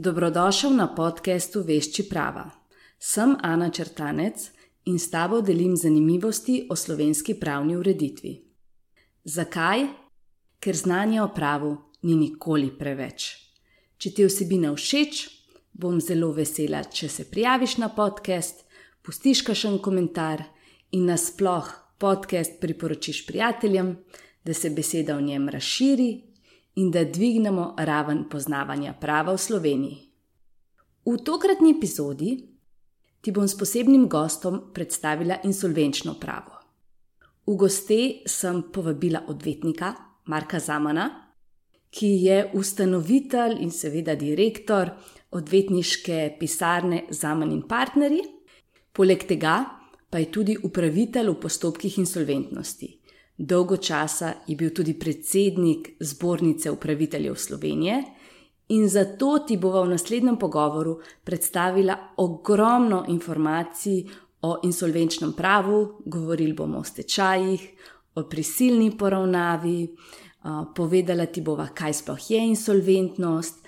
Dobrodošel na podkastu Vešči prava. Sem Ana Črtanec in s tabo delim zanimivosti o slovenski pravni ureditvi. Zakaj? Ker znanje o pravu ni nikoli preveč. Če ti osebina všeč, bom zelo vesela, če se prijaviš na podcast, pustiš kakšen komentar in nasploh podcast priporočiš prijateljem, da se beseda o njem razširi in da dvignemo raven poznavanja prava v Sloveniji. V tokratni epizodi ti bom s posebnim gostom predstavila insolvenčno pravo. V goste sem povabila odvetnika Marka Zamana, ki je ustanovitelj in seveda direktor odvetniške pisarne Zaman in Partnerji, poleg tega pa je tudi upravitelj v postopkih insolventnosti. Dolgo časa je bil tudi predsednik Zbornice upraviteljev Slovenije in zato ti bova v naslednjem pogovoru predstavila ogromno informacij o insolvenčnem pravu, govorili bomo o stečajih, o prisilni poravnavi, povedala ti bova, kaj sploh je insolventnost,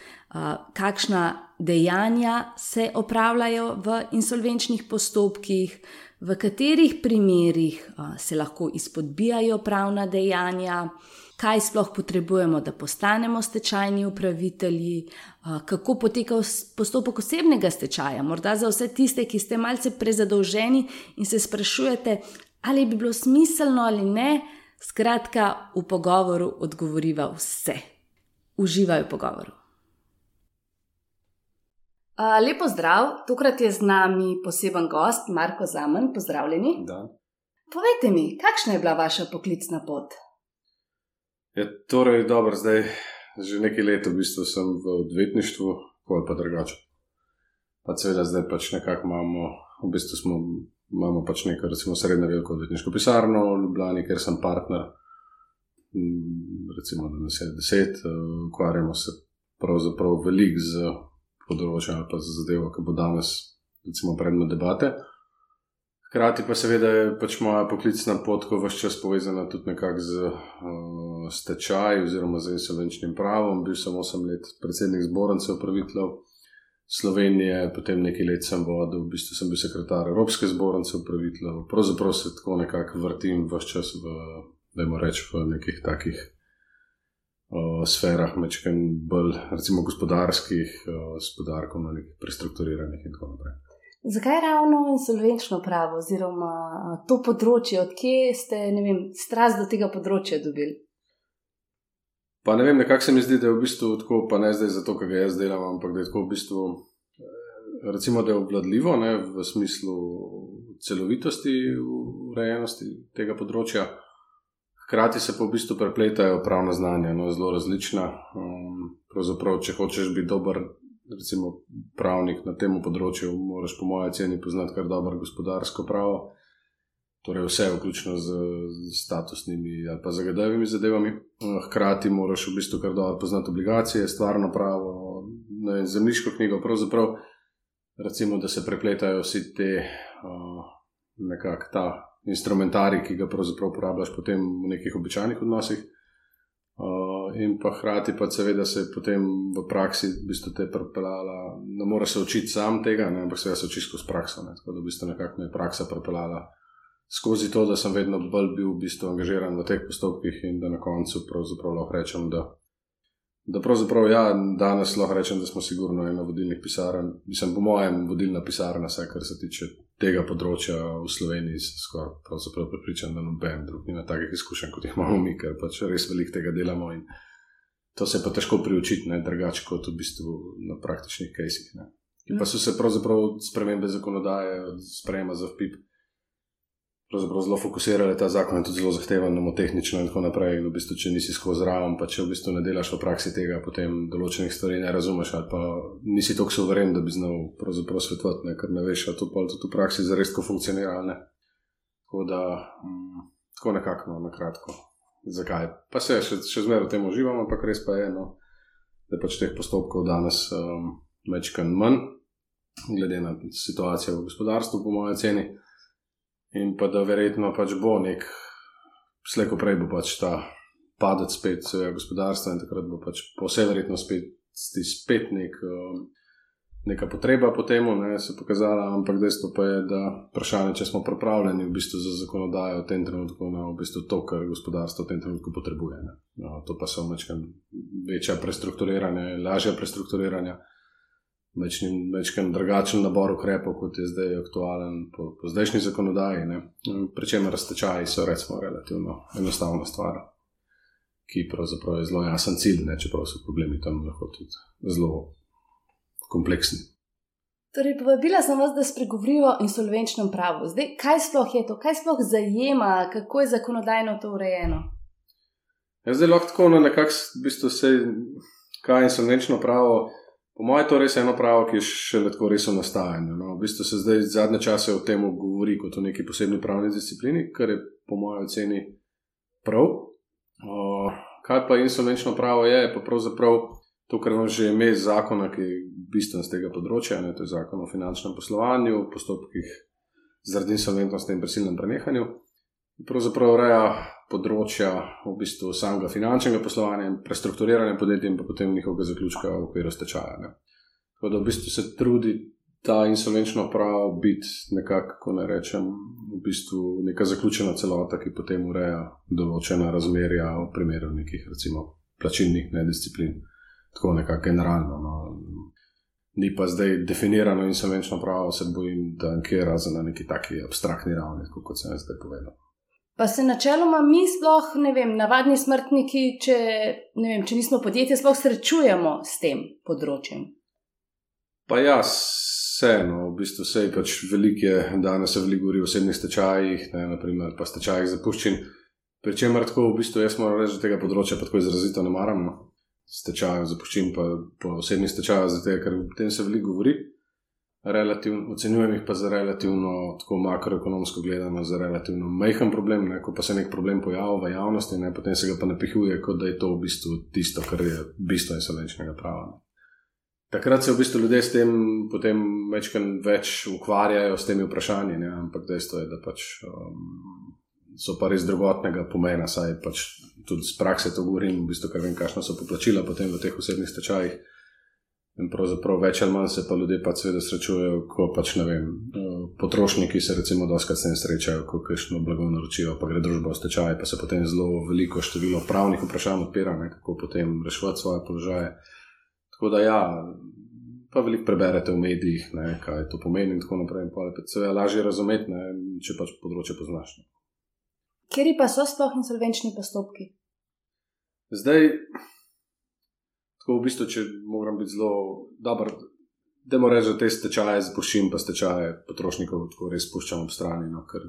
kakšna dejanja se opravljajo v insolvenčnih postopkih v katerih primerjih se lahko izpodbijajo pravna dejanja, kaj sploh potrebujemo, da postanemo stečajni upravitelji, kako poteka postopek osebnega stečaja, morda za vse tiste, ki ste malce prezadolženi in se sprašujete, ali bi bilo smiselno ali ne. Skratka, v pogovoru odgovoriva vse. Uživaj v pogovoru. Lepo zdrav, tokrat je z nami poseben gost, Marko Zaman, pozdravljeni. Da. Povejte mi, kakšna je bila vaša poklicna pot? Je ja, torej dobro, zdaj že nekaj let v bistvu sem v odvetništvu, ali pa drugače. Pa seveda zdaj pač nekako imamo, v bistvu smo, imamo pač neko, recimo, srednjo veliko odvetniško pisarno v Ljubljani, ker sem partner, recimo, da nas je deset, eh, ukvarjamo se pravzaprav veliko z področja ali pa za zadevo, ki bo danes, recimo, predmet debate. Hkrati pa seveda je pač moja poklicna pot, ko vse čas povezana tudi nekako z uh, stečaji oziroma z insolvenčnim pravom. Bil sem 8 let predsednik zbornice upraviteljev Slovenije, potem nekaj let sem vodil, v bistvu sem bil sekretar Evropske zbornice upraviteljev. Pravzaprav se tako nekako vrtim vse čas v, da imamo reči, v nekih takih uh, sferah, mečken bolj, recimo, gospodarskih, uh, s podarkom na nekih prestrukturiranih in tako naprej. Zakaj ravno insolvenčno pravo, oziroma to področje, odkje ste, ne vem, strast do tega področja dobili? Pa ne vem, nekako se mi zdi, da je v bistvu tako, pa ne zdaj zato, ker ga jaz delam, ampak da je tako v bistvu, recimo, da je obvladljivo, ne, v smislu celovitosti, urejenosti tega področja. Hkrati se pa v bistvu prepletajo pravna znanja, no, zelo različna. Um, pravzaprav, če hočeš biti dober, recimo, pravnik na tem področju, moraš, po mojem, ceni poznati kar dobro gospodarsko pravo. Torej, vse je vključeno z, z statusnimi ali pa zagadevimi zadevami. Hkrati moraš v bistvu kar dobro poznati obligacije, stvarno pravo, zemljiško knjigo. Pravzaprav, recimo, da se prepletajo vsi te uh, nekako ta instrumentari, ki ga pravzaprav uporabljaš potem v nekih običajnih odnosih. Uh, in pa hkrati, pa seveda se je potem v praksi v bistvu te prepeljala, ne moreš se učiti sam tega, ne, ampak se jaz učim skozi prakso. Ne, tako da v bistvu nekako me je praksa prepeljala skozi to, da sem vedno bolj bil v bistvu angažiran v teh postopkih in da na koncu pravzaprav lahko rečem, da Da pravzaprav, ja, danes lahko rečem, da smo sigurno ena vodilnih pisarn, mislim, po mojem, vodilna pisarna, vse kar se tiče tega področja v Sloveniji, skoraj pripričan, da noben drug nima takih izkušenj, kot jih imamo mi, ker pač res veliko tega delamo in to se pa težko priučiti, ne drugače kot v bistvu na praktičnih kajsih. Pa so se pravzaprav spremembe zakonodaje, sprejema za pravzaprav zelo fokusirali ta zakon in tudi zelo zahteven, nomotehnično in tako naprej. In v bistvu, če nisi skozi zraven, pa če v bistvu ne delaš v praksi tega, potem določenih stvari ne razumeš, ali pa nisi tako soveren, da bi znal pravzaprav svetovati, ker ne veš, ali to pa tudi v praksi zares tako funkcionira. Ne? Tako da, mm, tako nekako, no, na kratko. Zakaj? Pa se še, še zmeraj v tem uživam, ampak res pa je eno, da pač teh postopkov danes um, večkrat manj, glede na situacijo v gospodarstvu, po mojem ceni in pa da verjetno pač bo nek, slejko prej bo pač ta padec spet svojega gospodarstva in takrat bo pač po vsej verjetnosti spet, spet nek um, neka potreba po tem, ne se pokazala, ampak dejstvo pa je, da vprašanje, če smo pripravljeni v bistvu za zakonodajo v tem trenutku na v bistvu to, kar gospodarstvo v tem trenutku potrebuje. No, to pa so večja prestrukturiranja, lažja prestrukturiranja. Večkrat drugačen nabor ukrepov, kot je zdaj aktualen po, po zdajšnji zakonodaji. Pričemer, raztečaji so recimo relativno enostavna stvar, ki pravzaprav je zelo jasen cilj, ne, čeprav so problemi tam lahko tudi zelo kompleksni. Torej, povabila sem vas, da spregovorijo o insolvenčnem pravu. Zdaj, kaj sploh je to, kaj sploh zajema, kako je zakonodajno to urejeno? Ja, zdaj lahko tako na nekakšen, v bistvu, vse, kaj je insolvenčno pravo. Po mojem, to je res eno pravo, ki je še vedno res v nastajanju. No, v bistvu se zdaj zadnje čase o tem govori kot o neki posebni pravni disciplini, kar je po mojem oceni prav. O, kaj pa insolvenčno pravo je, je pa pravzaprav to, kar vam že ime zakona, ki je bistven z tega področja, ne, to je zakon o finančnem poslovanju, postopkih zaradi insolventnosti in prisilnem prenehanju. Pravzaprav ureja področja v bistvu samega finančnega poslovanja in prestrukturiranja podjetij, in pa potem njihovega zaključka v okviru stečaja. Tako da v bistvu se trudi ta insolvenčno pravo biti nekako, kako ne rečem, v bistvu neka zaključena celota, ki potem ureja določena razmerja v primeru nekih, recimo, plačilnih nedisciplin tako nekako generalno. No. Ni pa zdaj definirano in sem večno pravo, se bojim, da je razen na neki taki abstraktni ravni, kot sem zdaj povedal. Pa se načeloma mi, sploh ne vem, navadni smrtniki, če, vem, če nismo podjetje, sploh srečujemo s tem področjem. Pa ja, vseeno, v bistvu vse je pač veliko, danes se veliko govori o osebnih stečajih, ne, naprimer pa stečajih zapuščin. Pričemer tako, v bistvu jaz moram reči, da tega področja pa tako izrazito ne maram. Stečajev, zapuščin, pa po osebnih stečajih, zato ker o tem se veliko govori. Ocenjujem jih pa za relativno, tako makroekonomsko gledano, za relativno majhen problem. Ne, ko pa se nek problem pojavi v javnosti, ne, potem se ga pa napihuje, kot da je to v bistvu tisto, kar je bistvo insolvenčnega prava. Ne. Takrat se v bistvu ljudje s tem potem več ukvarjajo s temi vprašanji, ne, ampak dejstvo je, da pač um, so pa res drugotnega pomena, saj pač tudi z prakse to govorim, v bistvu, ker vem, kakšno so poplačila potem v teh osebnih stečajih. In pravzaprav več ali manj se pa ljudje pa seveda srečujejo, ko pač ne vem, eh, potrošniki se recimo doskrat s tem srečajo, ko kakšno blago naročijo, pa gre družba v stečaj, pa se potem zelo veliko število pravnih vprašanj odpira, ne, kako potem reševati svoje položaje. Tako da ja, pa veliko preberete v medijih, ne, kaj to pomeni in tako naprej. In pa je seveda lažje razumeti, ne, če pač področje poznaš. Ne. Kjer pa so sploh insolvenčni postopki? Zdaj, tako v bistvu, če moram biti zelo dober, da moram reči, da te stečaje zbušim, pa stečaje potrošnikov tako res puščam ob strani, no, ker,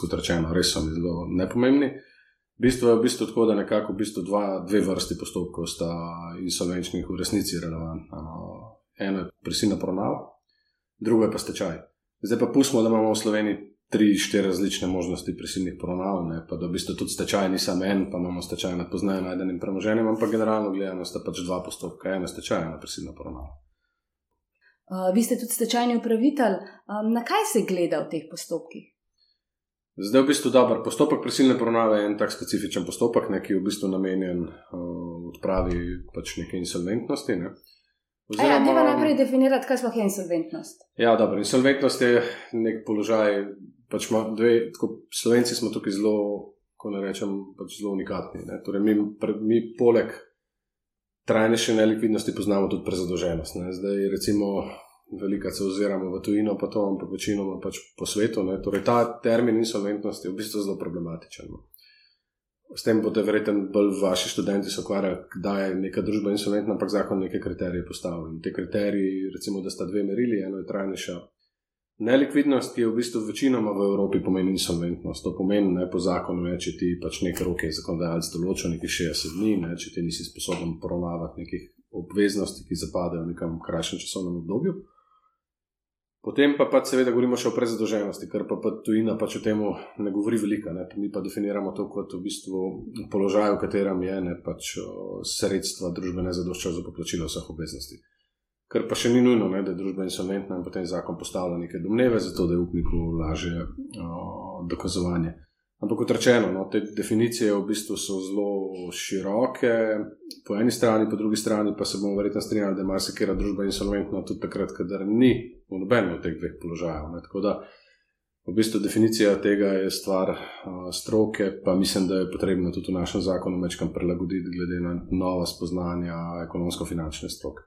kot rečeno, res so mi zelo nepomembni. Bistvo je v bistvu tako, da nekako v bistvu dva, dve vrsti postopkov sta insolvenčnih v resnici relevantna. No. Eno je prisilna poravnava, drugo je pa stečaj. Zdaj pa pustimo, da imamo v Sloveniji tri, štiri različne možnosti prisilnih poravnav, ne? pa da v bistvu tudi stečaj ni samo en, pa imamo stečaj nad poznajem najdenim premoženjem, ampak generalno gledano sta pač dva postopka, ena stečaj, ena prisilna poravnava. Uh, vi ste tudi stečajni upravitelj. Um, na kaj se gleda v teh postopkih? Zdaj je v bistvu dober postopek prisilne poravnave, en tak specifičen postopek, ne, ki je v bistvu namenjen uh, odpravi pač neke insolventnosti. Ne. Oziroma, ja, treba najprej definirati, kaj sploh je insolventnost. Ja, dobro. Insolventnost je nek položaj, pač ima dve, tako slovenci smo tukaj zelo, ko ne rečem, pač zelo unikatni. Torej, mi, pre, mi poleg trajnejše nelikvidnosti poznamo tudi prezadolženost. Ne? Zdaj, recimo, velika se oziramo v tujino, pa to, ampak večinoma pač po svetu. Torej, ta termin insolventnosti je v bistvu zelo problematičen. No? S tem bodo verjetno bolj vaši študenti se ukvarjali, da je neka družba insolventna, ampak zakon neke kriterije postavlja. In te kriteriji, recimo, da sta dve merili, eno je trajnejša Nelikvidnost, je v bistvu večinoma v Evropi pomeni insolventnost. To pomeni, ne, po zakonu, ne, če ti pač nekaj roke zakonodajalec določa, nekaj 60 dni, ne, če ti nisi sposoben poravnavati nekih obveznosti, ki zapadajo v nekem krajšem časovnem obdobju. Potem pa pač seveda govorimo še o prezadolženosti, ker pa, pa tujina pač o tem ne govori veliko. Ne. Mi pa definiramo to kot v bistvu položaj, v katerem je ne, pač, sredstva družbe ne zadoščajo za poplačilo vseh obveznosti. Ker pa še ni nujno, ne, da je družba insolventna in potem zakon postavlja neke domneve, zato da je upniku lažje o, dokazovanje. Ampak kot rečeno, no, te definicije v bistvu so zelo široke, po eni strani, po drugi strani pa se bomo verjetno strinjali, da ima se kera družba insolventna tudi takrat, kadar ni v nobenem od teh dveh položajev. Ne. Tako da v bistvu definicija tega je stvar uh, stroke, pa mislim, da je potrebno tudi v našem zakonu večkrat prilagoditi glede na nova spoznanja ekonomsko-finančne stroke.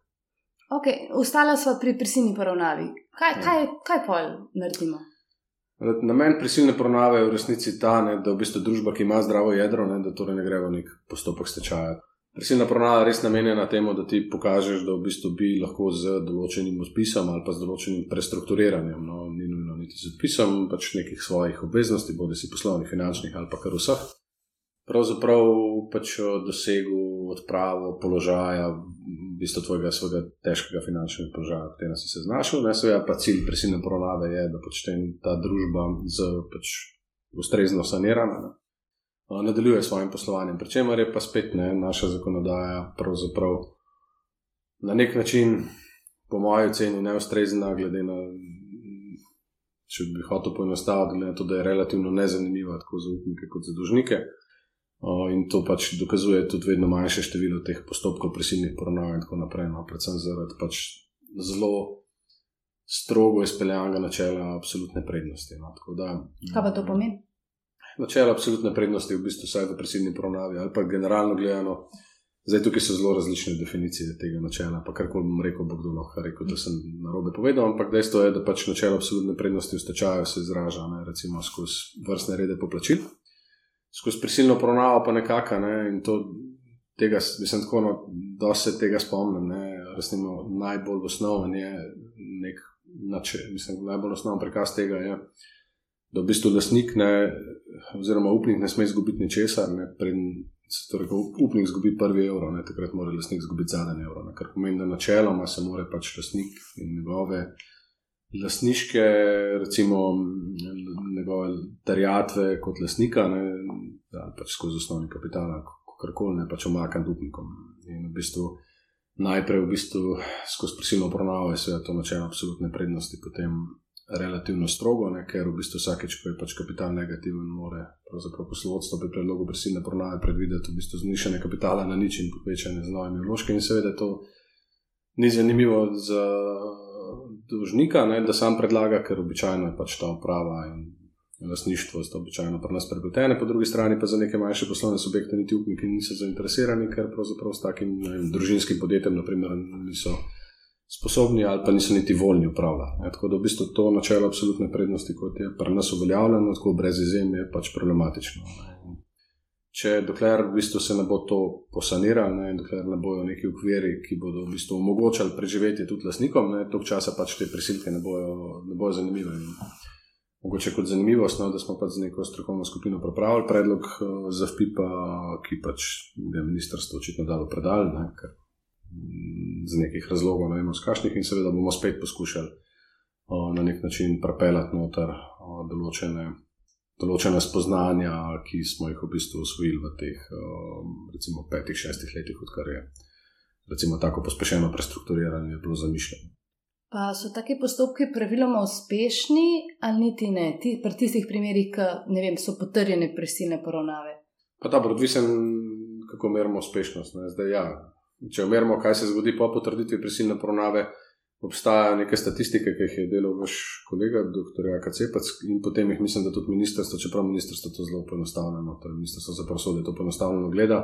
Ok, ostala smo pri prisilni poravnavi. Kaj, ja. kaj, kaj pol naredimo? Namen prisilne poravnave je v resnici ta, ne, da v bistvu družba, ki ima zdravo jedro, ne, da torej ne gre v nek postopek stečaja. Prisilna poravnava je res namenjena temu, da ti pokažeš, da v bistvu bi lahko z določenim odpisom ali pa z določenim prestrukturiranjem, no, ni nujno niti z odpisom pač nekih svojih obveznosti, bodi si poslovnih, finančnih ali pa kar vseh. Pravzaprav pač dosegu odpravo položaja v bistvu tvojega svojega težkega finančnega položaja, v katerem si se znašel. Ne, seveda pa cilj prisilne poravnave je, da pač ta družba z pač ustrezno sanirana ne, nadaljuje s svojim poslovanjem. Pričemer je pa spet ne, naša zakonodaja pravzaprav na nek način, po mojem oceni, neustrezna, glede na. Če bi hotel poenostaviti, glede na to, da je relativno nezanimiva tako za upnike kot za dužnike. In to pač dokazuje tudi vedno manjše število teh postopkov, prisilnih poravnav in tako naprej. No, predvsem zaradi pač zelo strogo izpeljanega načela absolutne prednosti. No, da, Kaj pa to pomeni? Načelo absolutne prednosti je v bistvu vsaj v prisilni poravnavi ali pa generalno gledano. Zdaj, tukaj so zelo različne definicije tega načela. Pa kar bom rekel, bo kdo lahko rekel, da sem na robe povedal. Ampak dejstvo je, da pač načelo absolutne prednosti v stečaju se izraža ne, recimo skozi vrstne rede poplačil skozi prisilno poravnavo, pa nekako. Ne, in to, tega, mislim, tako, no, da se tega spomnim. Resnimo, najbolj osnoven je nek, nače, mislim, najbolj osnoven prikaz tega je, da v bistvu lasnik, ne, oziroma upnik, ne sme izgubiti ničesar. Ne, Torej, ko upnik izgubi prvi evro, ne, takrat mora lasnik izgubiti zadnji evro. Ne, kar pomeni, da načeloma se mora pač lasnik in njegove lasniške, recimo njegove terjatve kot lasnika, ne, ali pač skozi osnovni kapital, kako koli ne pač omakam upnikom. In v bistvu najprej v bistvu skozi prisilno poravnavo je to načelo absolutne prednosti, potem relativno strogo, ne, ker v bistvu vsakeč, ko je pač kapital negativen, pravzaprav poslovodstvo pri predlogu prisilne poravnave predvideti v bistvu znišanje kapitala na nič in povečanje z novimi vložki in seveda to ni zanimivo za dolžnika, ne, da sam predlaga, ker običajno je pač ta uprava in lasništvo sta običajno pri nas prepletene, po drugi strani pa za neke manjše poslovne subjekte niti upniki niso zainteresirani, ker pravzaprav s takim vem, družinskim podjetjem naprimer, niso sposobni ali pa niso niti voljni upravljati. Tako da v bistvu to načelo absolutne prednosti, kot je pri nas uveljavljeno, tako brez izjeme, je pač problematično. Ne če dokler v bistvu se ne bo to posaniralo, ne, dokler ne bojo neki ukviri, ki bodo v bistvu omogočali preživetje tudi lasnikom, ne, tok časa pač te prisilke ne bojo, ne bojo zanimive. In mogoče kot zanimivost, no, da smo pač z neko strokovno skupino pripravili predlog uh, za FPIP, ki pač je ministrstvo očitno dalo predal, ne, ker z nekih razlogov, ne vemo, z kašnih, in seveda bomo spet poskušali uh, na nek način prepeljati noter uh, določene določene spoznanja, ki smo jih v bistvu usvojili v teh um, recimo, petih, šestih letih, odkar je recimo, tako pospešeno prestrukturiranje bilo zamišljeno. Pa so taki postopki praviloma uspešni, ali niti ne, Ti, pri tistih primerih, ki vem, so potrjene prisilne poravnave? Pa dobro, odvisen, kako merimo uspešnost. Zdaj, ja, če merimo, kaj se zgodi po potrditvi prisilne poravnave, obstajajo neke statistike, ki jih je delal vaš kolega, dr. Jaka Cepac, in potem jih mislim, da tudi ministrstvo, čeprav ministrstvo to zelo poenostavljeno, torej ministrstvo za pravosodje to poenostavljeno gleda.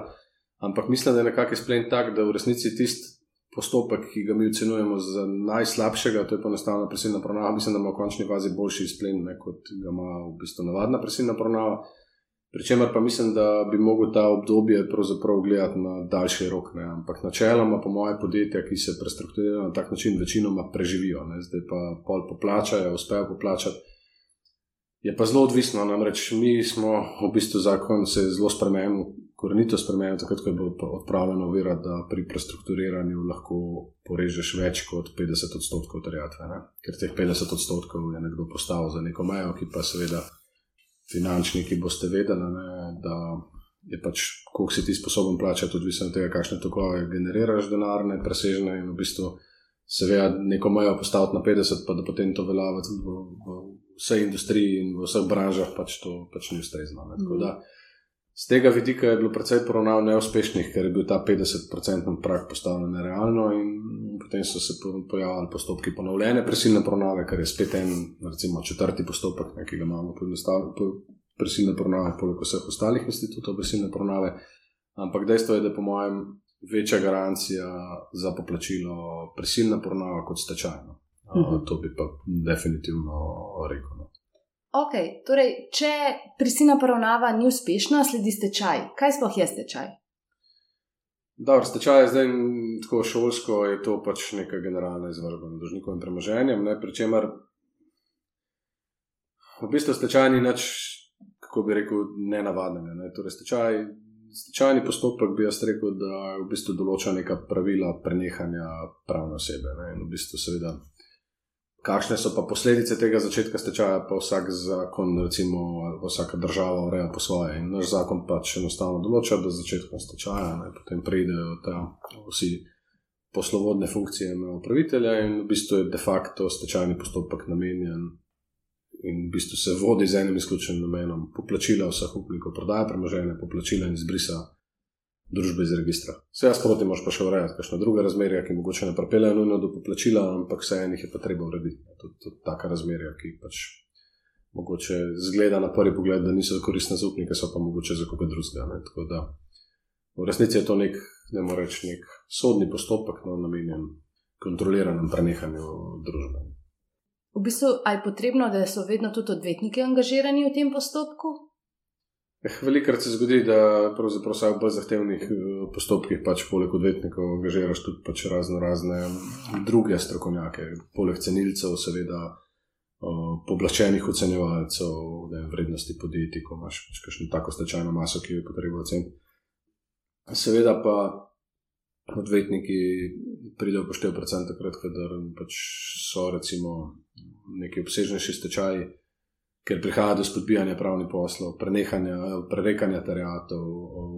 Ampak mislim, da je nekako izplen tak, da v resnici tisti postopek, ki ga mi ocenjujemo za najslabšega, to je poenostavljena prisilna poravnava, mislim, da ima v končni fazi boljši izplen, ne, kot ga ima v bistvu navadna prisilna poravnava. Pričemer pa mislim, da bi lahko ta obdobje pravzaprav gledati na daljši rok. Ne? Ampak načeloma, po moje podjetja, ki se prestrukturirajo na tak način, večinoma preživijo, ne? zdaj pa pol poplačajo, uspejo poplačati. Je pa zelo odvisno, namreč mi smo v bistvu zakon se zelo spremenil, korenito spremenil, takrat, ko je bilo odpravljeno uvira, da pri prestrukturiranju lahko porežeš več kot 50 odstotkov terjatve. Ker teh 50 odstotkov je nekdo postavil za neko mejo, ki pa seveda finančniki boste vedeli, ne, da je pač, koliko si ti sposoben plačati, odvisno od tega, kakšne tokove generiraš denarne, presežne in v bistvu seveda neko mejo postaviti na 50, pa da potem to velja v, v, v vsej industriji in v vseh branžah pač to pač ni ustrezno. Ne. Tako Mhm. da z tega vidika je bilo precej poravnav neuspešnih, ker je bil ta 50-procentni prak postavljen nerealno in potem so se po- pojavili postopki ponovljene prisilne poravnave, kar je spet en, recimo četrti postopek, ne, ki ga imamo. Po, Prisilne poravnave, poleg vseh ostalih institutov, prisilne poravnave. Ampak dejstvo je, da je po mojem večja garancija za poplačilo prisilna poravnava kot stečajna. Uh, Mhm. to bi pa definitivno rekel. No. Ok, torej, če prisilna poravnava ni uspešna, sledi stečaj. Kaj sploh je stečaj? Dobro, stečaj je zdaj tako šolsko, je to pač neka generalna izvršba nad dolžnikovim premoženjem, ne, pri čemer v bistvu stečaj ni nič, kako bi rekel, nenavadnega. Ne. Torej, stečaj, stečajni postopek bi jaz rekel, da v bistvu določa neka pravila prenehanja pravne osebe. Ne, in v bistvu seveda. Kakšne so pa posledice tega začetka stečaja, pa vsak zakon, recimo, vsaka država ureja po svoje. In naš zakon pač enostavno določa, da začetkom stečaja ne, potem pridejo ta vsi poslovodne funkcije na upravitelja, in v bistvu je de facto stečajni postopek namenjen in v bistvu se vodi z enim izključenim namenom poplačila vseh upnikov, prodaja premoženja, poplačila in izbrisa družbe iz registra. Vse jaz proti moš pa še urejati, kakšna druga razmerja, ki mogoče ne pripeljejo nujno do poplačila, ampak vse enih je pa treba urediti. Tudi, tudi taka razmerja, ki pač mogoče zgleda na prvi pogled, da niso koristne za upnike, so pa mogoče za koga drugega. Tako da v resnici je to nek, ne morem reči, nek sodni postopek, no, namenjen kontroliranem prenehanju družbe. V bistvu, ali je potrebno, da so vedno tudi odvetniki angažirani v tem postopku? Eh, Velikokrat se zgodi, da pravzaprav vsaj v bolj zahtevnih eh, postopkih pač poleg odvetnikov angažiraš tudi pač razno razne druge strokovnjake, poleg cenilcev, seveda eh, pooblaščenih ocenjevalcev, ne vem, vrednosti podjetij, ko imaš pač kakšno tako stečajno maso, ki jo je potrebno oceniti. Seveda pa odvetniki pridejo poštev predvsem takrat, kadar pač so recimo neki obsežnejši stečaji, ker prihaja do spodbijanja pravnih poslov, prenehanja, prerekanja terjatov,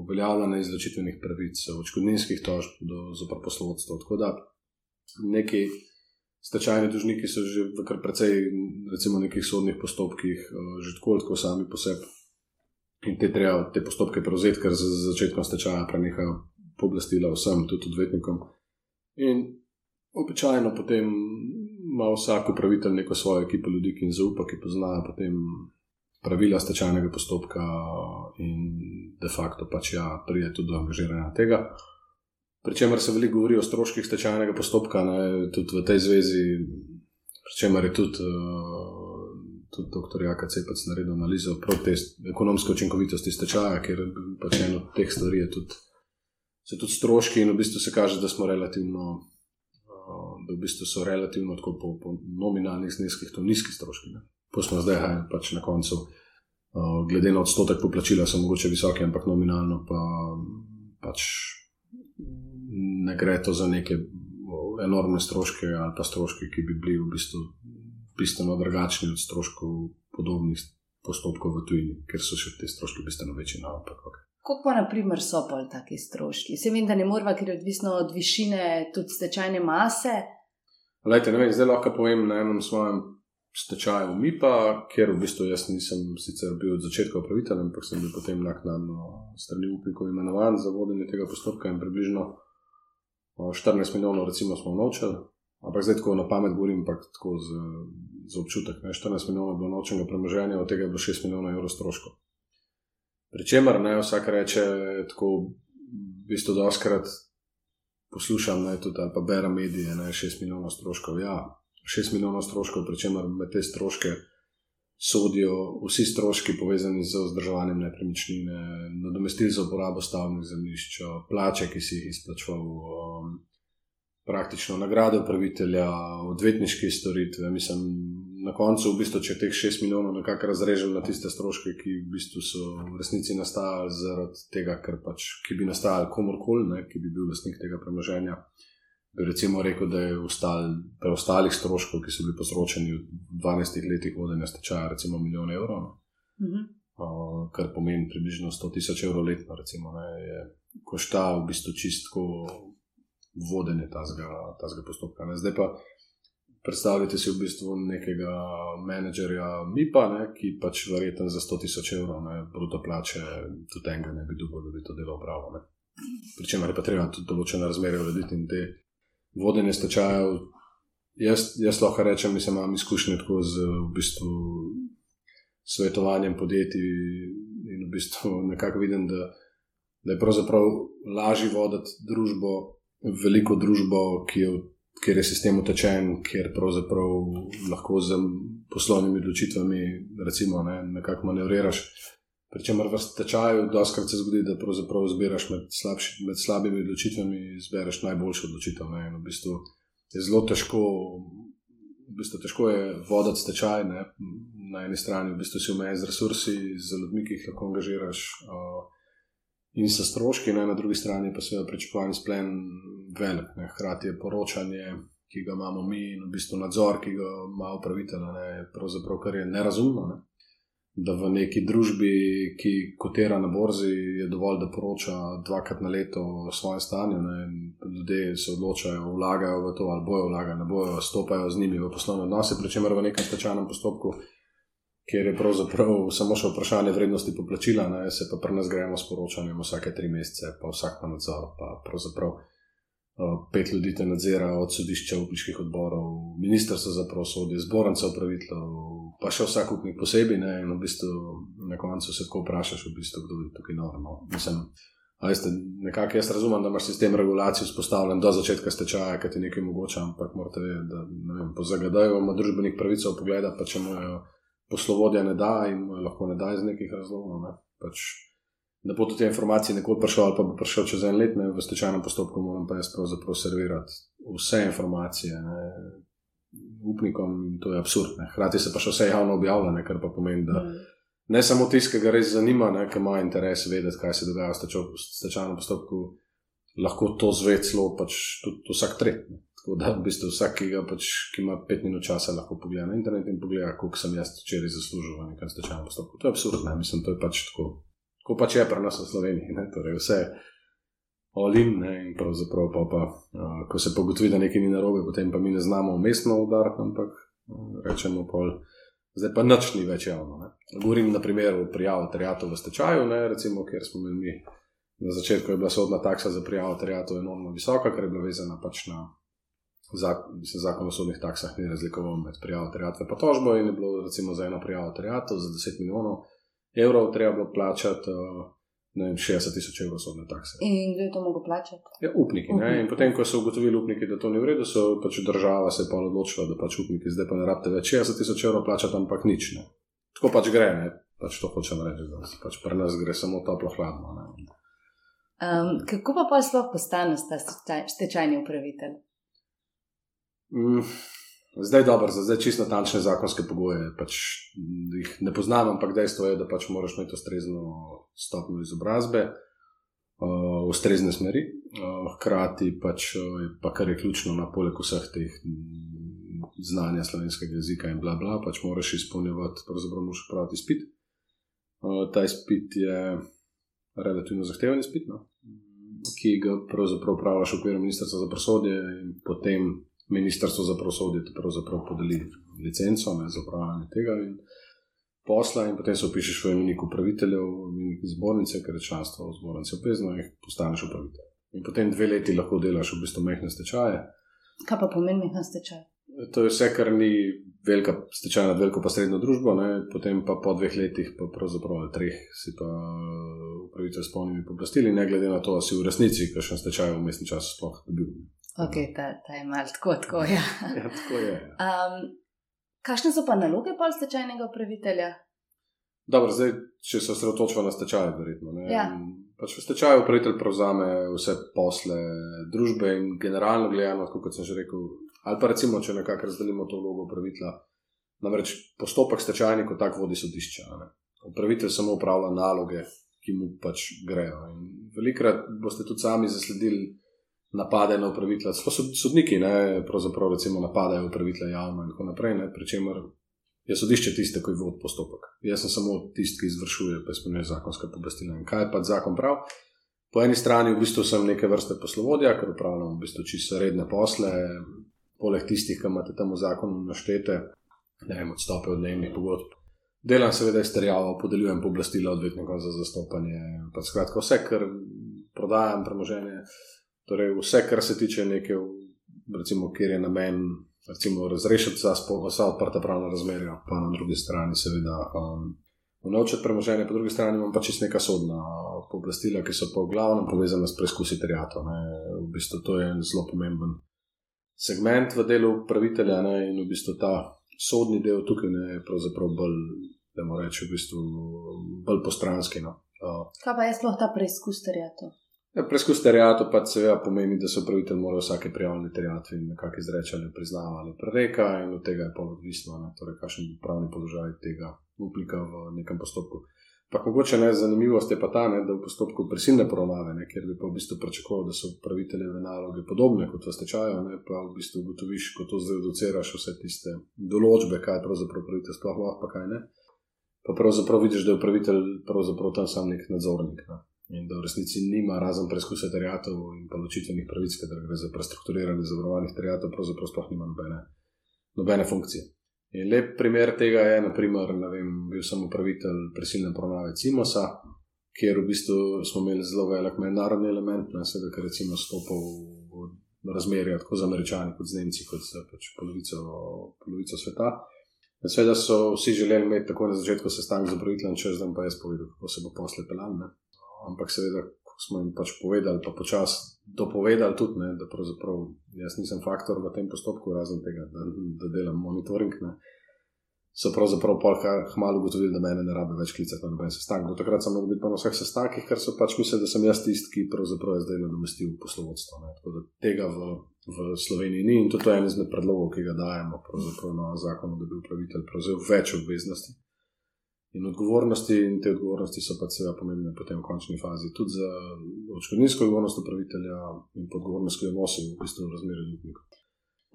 uveljavljanja izločitvenih pravic, odškodninskih tožb do zopr poslovodstva. Tako da neki stečajni dužniki so že v kar precej, recimo, nekih sodnih postopkih, eh, že tako ali tako sami po sebi. In te treba te postopke prevzeti, ker za začetkom stečaja prenehajo pooblastila vsem, tudi odvetnikom. In običajno potem ima vsak upravitelj neko svojo ekipo ljudi, ki jim zaupa, ki poznajo potem pravila stečajnega postopka in de facto pač ja, pride tudi do angažiranja tega. Pričemer se veliko govori o stroških stečajnega postopka, ne, tudi v tej zvezi, pričemer je tudi, uh, tudi dr. Jaka Cepec naredil analizo protest ekonomske učinkovitosti stečaja, ker pač eno od teh stvari je tudi, so tudi stroški in v bistvu se kaže, da smo relativno da v bistvu so relativno tako po, po nominalnih zneskih to nizki stroški. Ne. Pa smo zdaj, haj, pač na koncu, uh, glede na odstotek poplačila, so mogoče visoki, ampak nominalno pa pač ne gre to za neke enormne stroške ali pa stroške, ki bi bili v bistvu bistveno drugačni od stroškov podobnih postopkov v tujini, ker so še ti stroški bistveno večji. No, ampak, okay. Kako pa, na primer, so pa taki stroški? Se vem, da ne moramo, ker je odvisno od višine tudi stečajne mase. Lejte, vem, zdaj lahko povem na enem svojem stečaju MIPA, kjer v bistvu jaz nisem sicer bil od začetka upravitelj, ampak sem bil potem naknadno strani upnikov imenovan za vodenje tega postopka in približno 14 milijonov recimo smo naučili. Ampak zdaj tako na pamet govorim, ampak tako z, z občutek. Ne? 14 milijonov je bilo naučenega premoženja, od tega je bilo 6 milijonov evrov stroškov. Pričemer ne vsak reče tako, v bistvu doskrat poslušam, ne, tudi ali pa berem medije, ne, 6 milijonov stroškov. Ja, 6 milijonov stroškov, pričemer med te stroške sodijo vsi stroški povezani z vzdrževanjem nepremičnine, nadomestil za uporabo stavbnih zemljišč, plače, ki si jih izplačval, um, praktično nagrade upravitelja, odvetniške storitve. Mislim, na koncu, v bistvu, če teh 6 milijonov nekako razrežem na tiste stroške, ki v bistvu so v resnici nastajali zaradi tega, ker pač, ki bi nastajali komorkoli, ne, ki bi bil lastnik tega premoženja. Bi recimo rekel, da je ustal, preostalih stroškov, ki so bili povzročeni v 12 letih vodenja stečaja, recimo milijon evrov, no. Mhm. uh, kar pomeni približno 100 tisoč evrov letno, recimo, ne, je košta v bistvu čistko vodenje tazga, tazga postopka. Ne. Zdaj pa predstavljate si v bistvu nekega menedžerja MIPA, ne, ki pač verjetno za 100 tisoč evrov ne, bruto plače tudi enega ne bi dobil, da bi to delo opravil. Pričemer je pa treba tudi določene razmere urediti in te vodenje stečajev. Jaz, jaz lahko rečem, da imam izkušnje tako z v bistvu, svetovanjem podjetij in v bistvu nekako vidim, da, da je pravzaprav lažje voditi družbo, veliko družbo, ki je, kjer je sistem utečen, kjer pravzaprav lahko z poslovnimi odločitvami, recimo, ne, nekako manevriraš. Pričemer v stečaju, doskrat se zgodi, da pravzaprav zbiraš med, slabši, med slabimi odločitvami, zbereš najboljšo odločitev. Ne, v bistvu je zelo težko, v bistvu težko je voditi stečaj. Ne, na eni strani v bistvu si omejen z resursi, z ljudmi, ki jih lahko angažiraš. Uh, In so stroški, ne, na drugi strani pa seveda pričakovani splen velik. Ne. Hkrati je poročanje, ki ga imamo mi, in v bistvu nadzor, ki ga ima upravitelj, pravzaprav kar je nerazumno. Ne da v neki družbi, ki kotira na borzi, je dovolj, da poroča dvakrat na leto o svojem stanju. Ne? Ljudje se odločajo, vlagajo v to, ali bojo vlagali, ne bojo, stopajo z njimi v poslovne odnose, pri čemer v nekem stečajnem postopku, kjer je pravzaprav samo še vprašanje vrednosti poplačila, ne? se pa pri nas gremo s poročanjem vsake tri mesece, pa vsak pa nadzor, pa pravzaprav. Eh, pet ljudi te nadzira, od sodišča, upniških odborov, ministrstva za pravosodje, zbornica upraviteljev, pa še vsak upnik posebej. Ne, in v bistvu na koncu se tako vprašaš, v bistvu, kdo je tukaj normalno. Mislim, veste, nekako jaz razumem, da imaš sistem regulacije vzpostavljen do začetka stečaja, kaj ti nekaj mogoče, ampak morate vedeti, da vem, po zagadaju ima družbenih pravic pogleda, pa če mu poslovodja ne da in lahko ne da iz nekih razlogov. Ne, pač, da bo do te informacije nekoč prišel, ali pa bo prišel čez en let, ne, v stečajnem postopku, moram pa jaz pravzaprav servirati vse informacije ne, upnikom in to je absurd. Ne. Hrati se pa še vse javno objavlja, kar pa pomeni, da mm. ne samo tisti, ki ga res zanima, ne, ki ima interes vedeti, kaj se dogaja v stečajnem postopku, lahko to zve celo pač tudi vsak tretji. Tako da v bistvu vsak, ki, pač, ki ima pet minut časa, lahko pogleda na internet in pogleda, koliko sem jaz včeraj zaslužil v nekem stečajnem postopku. To je absurdno, mislim, to je pač tako ko pač je pri nas v Sloveniji, ne? torej vse olim in pravzaprav pa, pa uh, ko se pogotovi, da nekaj ni narobe, potem pa mi ne znamo umestno udariti, ampak uh, rečemo pol. Zdaj pa nič ni več javno. Ne? Govorim na primeru prijave terjatov v stečaju, ne? recimo, ker smo imeli mi na začetku je bila sodna taksa za prijavo terjatov enormno visoka, ker je bila vezana pač na zakon, zakon o sodnih taksah, ni razlikoval med prijavo terjatve in tožbo in je bilo recimo za eno prijavo terjatov za 10 milijonov evrov treba bilo plačati. Uh, Vem, 60 tisoč evrov so bile takse. In kdo je to mogel plačati? Ja, upniki. upniki. In potem, ko so ugotovili upniki, da to ni v redu, so pač država se pa odločila, da pač upniki zdaj pa ne rabite več 60 tisoč evrov plačati, ampak nič. Ne. Tako pač gre, ne. pač to hočem reči, da pač pri nas gre samo toplo hladno. Um, kako pa pa sploh postane stečajni upravitelj? Mm. Zdaj je dobro, zdaj čisto natančne zakonske pogoje. Pač jih ne poznam, ampak dejstvo je, da pač moraš imeti ustrezno stopnjo izobrazbe, uh, ustrezne smeri. Uh, hkrati pač je pa kar je ključno na poleg vseh teh znanja slovenskega jezika in bla bla, pač moraš izpolnjevati, pravzaprav moraš praviti izpit. Uh, ta izpit je relativno zahteven izpit, no? ki ga pravzaprav upravljaš v okviru ministrstva za prosodje in potem ministrstvo za pravosodje pravzaprav podeli licenco ne, za upravljanje tega in posla, in potem se upišeš v imenik upraviteljev, v imenik zbornice, ker je članstvo v zbornici obvezno in postaneš upravitelj. In potem dve leti lahko delaš v bistvu mehne stečaje. Kaj pa pomeni mehne stečaje? To je vse, kar ni velika stečajna, veliko pa srednjo družbo, ne? potem pa po dveh letih, pa pravzaprav ali treh, si pa upravitelj s polnimi pooblastili, ne glede na to, ali si v resnici, kakšen stečaj v mestni čas sploh dobil. Ok, ta, ta je mal tako, tako ja. ja, tako je. Um, kakšne so pa naloge pol stečajnega upravitelja? Dobro, zdaj, če se osredotočimo na stečaj, verjetno. Ja. Pač v stečaju upravitelj prevzame vse posle družbe in generalno gledano, kot sem že rekel, ali pa recimo, če nekako razdelimo to vlogo upravitelja. Namreč postopek stečajni kot tak vodi sodišča. Upravitelj samo upravlja naloge, ki mu pač grejo. In velikrat boste tudi sami zasledili napade na upravitelja. Sodniki ne, pravzaprav recimo, napadajo upravitelja javno in tako naprej, pričemer je sodišče tiste, ki vodi postopek. Jaz sem samo tisti, ki izvršuje, pa izpolnjuje zakonska pooblastila. In kaj pa zakon prav? Po eni strani v bistvu sem neke vrste poslovodja, ker upravljam v bistvu čisto redne posle, poleg tistih, ki imate tam v zakonu naštete, ne vem, odstope od najemnih pogodb. Delam seveda izterjavo, podeljujem pooblastila odvetnikom za zastopanje. Pač skratka, vse, kar prodajam, premoženje, torej vse, kar se tiče neke, recimo, kjer je namen. Recimo, razrešiti vsa, vsa odprta pravna razmerja, pa na drugi strani, seveda, um, unovčiti premoženje, po drugi strani imamo pač neka sodna pooblastila, ki so pa v glavnem povezane s preizkusi terjatov. V bistvu to je en zelo pomemben segment v delu upravitelja ne? in v bistvu ta sodni del tukaj ne, je pravzaprav bolj, da moramo reči, v bistvu bolj postranski. No? Kaj pa je sploh ta preizkus terjatov? Ja, preizkus terjatov pa seveda pomeni, da se upravitelj mora vsake prijavljene terjatve in nekako izreči ali priznava ali prereka in od tega je pa odvisno, torej kakšen pravni položaj tega upnika v nekem postopku. Pa mogoče ne zanimivost je pa ta, ne, da v postopku prisilne poravnave, ne, kjer bi pa v bistvu pričakoval, da so upraviteljeve naloge podobne kot v stečaju, ne, pa v bistvu ugotoviš, ko to zdaj doceraš vse tiste določbe, kaj pravzaprav upravitelj sploh lahko, pa kaj ne. Pa pravzaprav vidiš, da je upravitelj pravzaprav tam sam nek nadzornik. Ne. In da v resnici nima razen preizkusa terjatov in pa ločitvenih pravic, ker gre za prestrukturiranje zavarovanih terjatov, pravzaprav sploh nima nobene, nobene funkcije. In lep primer tega je, naprimer, vem, bil sem upravitelj prisilne poravnave Cimosa, kjer v bistvu smo imeli zelo velik mednarodni element, ne sedaj, ker recimo stopil v razmerje tako z američani, kot z Nemci, kot z pač polovico, polovico sveta. In seveda so vsi želeli imeti tako na začetku sestanek z upraviteljem, če zdaj pa jaz povedal, kako se bo posle pelal. Ampak seveda, smo jim pač povedali, pa počasi dopovedali tudi, ne, da pravzaprav jaz nisem faktor v tem postopku, razen tega, da, da delam monitoring. Ne. So pravzaprav malo ugotovili, da me ne rabe več klicati na noben sestanek. Do takrat sem mogel biti na vseh sestankih, ker so pač mislili, da sem jaz tisti, ki pravzaprav je zdaj nadomestil poslovodstvo. Tako da tega v, v Sloveniji ni in to je en izmed predlogov, ki ga dajemo na zakon, da bi upravitelj prevzel več obveznosti in odgovornosti, in te odgovornosti so pa seveda pomembne potem v končni fazi, tudi za odškodninsko odgovornost upravitelja in odgovornost, ki jo nosi v bistvu razmerju z upnikom.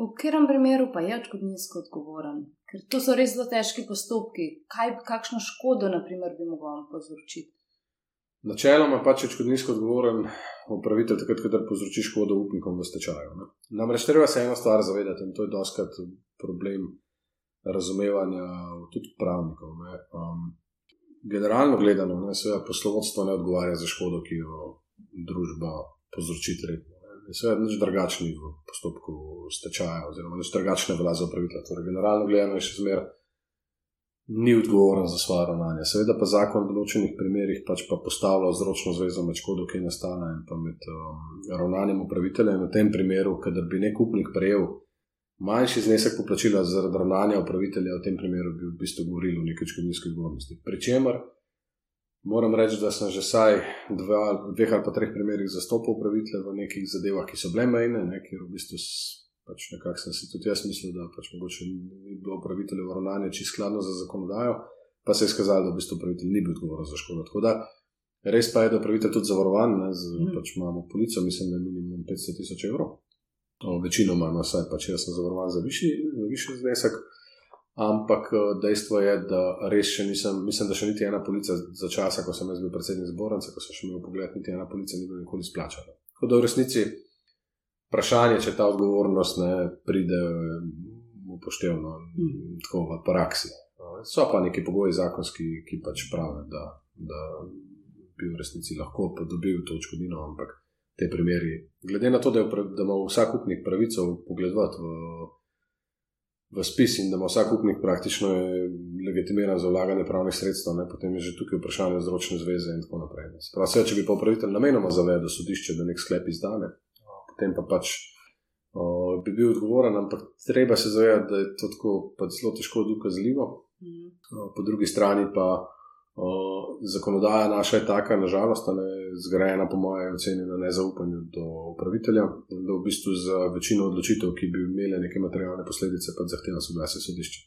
V katerem primeru pa je odškodninsko odgovoren? Ker to so res zelo težki postopki. Kaj, kakšno škodo, naprimer, bi mogel povzročiti? Načeloma pač je odškodninsko odgovoren upravitelj, takrat, ko povzroči škodo upnikom v stečaju. Namreč treba se eno stvar zavedati, in to je doskrat problem razumevanja tudi pravnikov. Um, generalno gledano, ne, seveda poslovodstvo ne odgovarja za škodo, ki jo družba povzroči tretjemu. Seveda, nič drugačni v postopku stečaja, oziroma nič drugačne velja za upravitelja. Torej, generalno gledano je še zmeraj ni odgovoren za svoje ravnanje. Seveda pa zakon v določenih primerjih pač pa postavlja vzročno zvezo med škodo, ki je nastala in pa med um, ravnanjem upravitelja. In v tem primeru, kadar bi nek upnik prejel manjši znesek poplačila zaradi ravnanja upravitelja, v tem primeru bi v bistvu govorili o neki odškodninski odgovornosti. Pričemer, moram reči, da sem že vsaj dva, dveh ali pa treh primerih zastopal upravitelja v nekih zadevah, ki so bile mejne, ne, kjer v bistvu pač nekako sem si tudi jaz mislil, da pač mogoče ni bilo upraviteljevo ravnanje čisto skladno za zakonodajo, pa se je izkazalo, da v bistvu upravitelj ni bil odgovoren za škodo. Tako da res pa je, da upravitelj tudi zavarovan, ne, z, mm. pač imamo policijo, mislim, da je minimum 500 tisoč evrov večinoma, no, vsaj pač jaz sem zavarovan za višji, za višji znesek. Ampak eh, dejstvo je, da res še nisem, mislim, da še niti ena policija za časa, ko sem jaz bil predsednik zbornice, ko sem še imel pogled, niti ena policija ni bila nikoli splačana. Tako da v resnici vprašanje, če ta odgovornost ne pride upoštevno, mm. tako v praksi. So pa neki pogoji zakonski, ki pač pravijo, da, da bi v resnici lahko dobil to odškodnino, ampak te primeri. Glede na to, da, je, da ima vsak upnik pravico pogledati v, v spis in da ima vsak upnik praktično legitimiran za vlaganje pravnih sredstev, ne, potem je že tukaj vprašanje zročne zveze in tako naprej. Prav, če bi pa upravitelj namenoma zavedel sodišče, da nek sklep izdane, potem pa pač. Uh, bi bil odgovoren, ampak treba se zavedati, da je to tako pač zelo težko dokazljivo. Mm. Po drugi strani pa zakonodaja naša je taka, nažalost, ne zgrajena, po mojem, oceni na nezaupanju do upravitelja, da v bistvu za večino odločitev, ki bi imele neke materialne posledice, pa zahteva soglasje sodišča.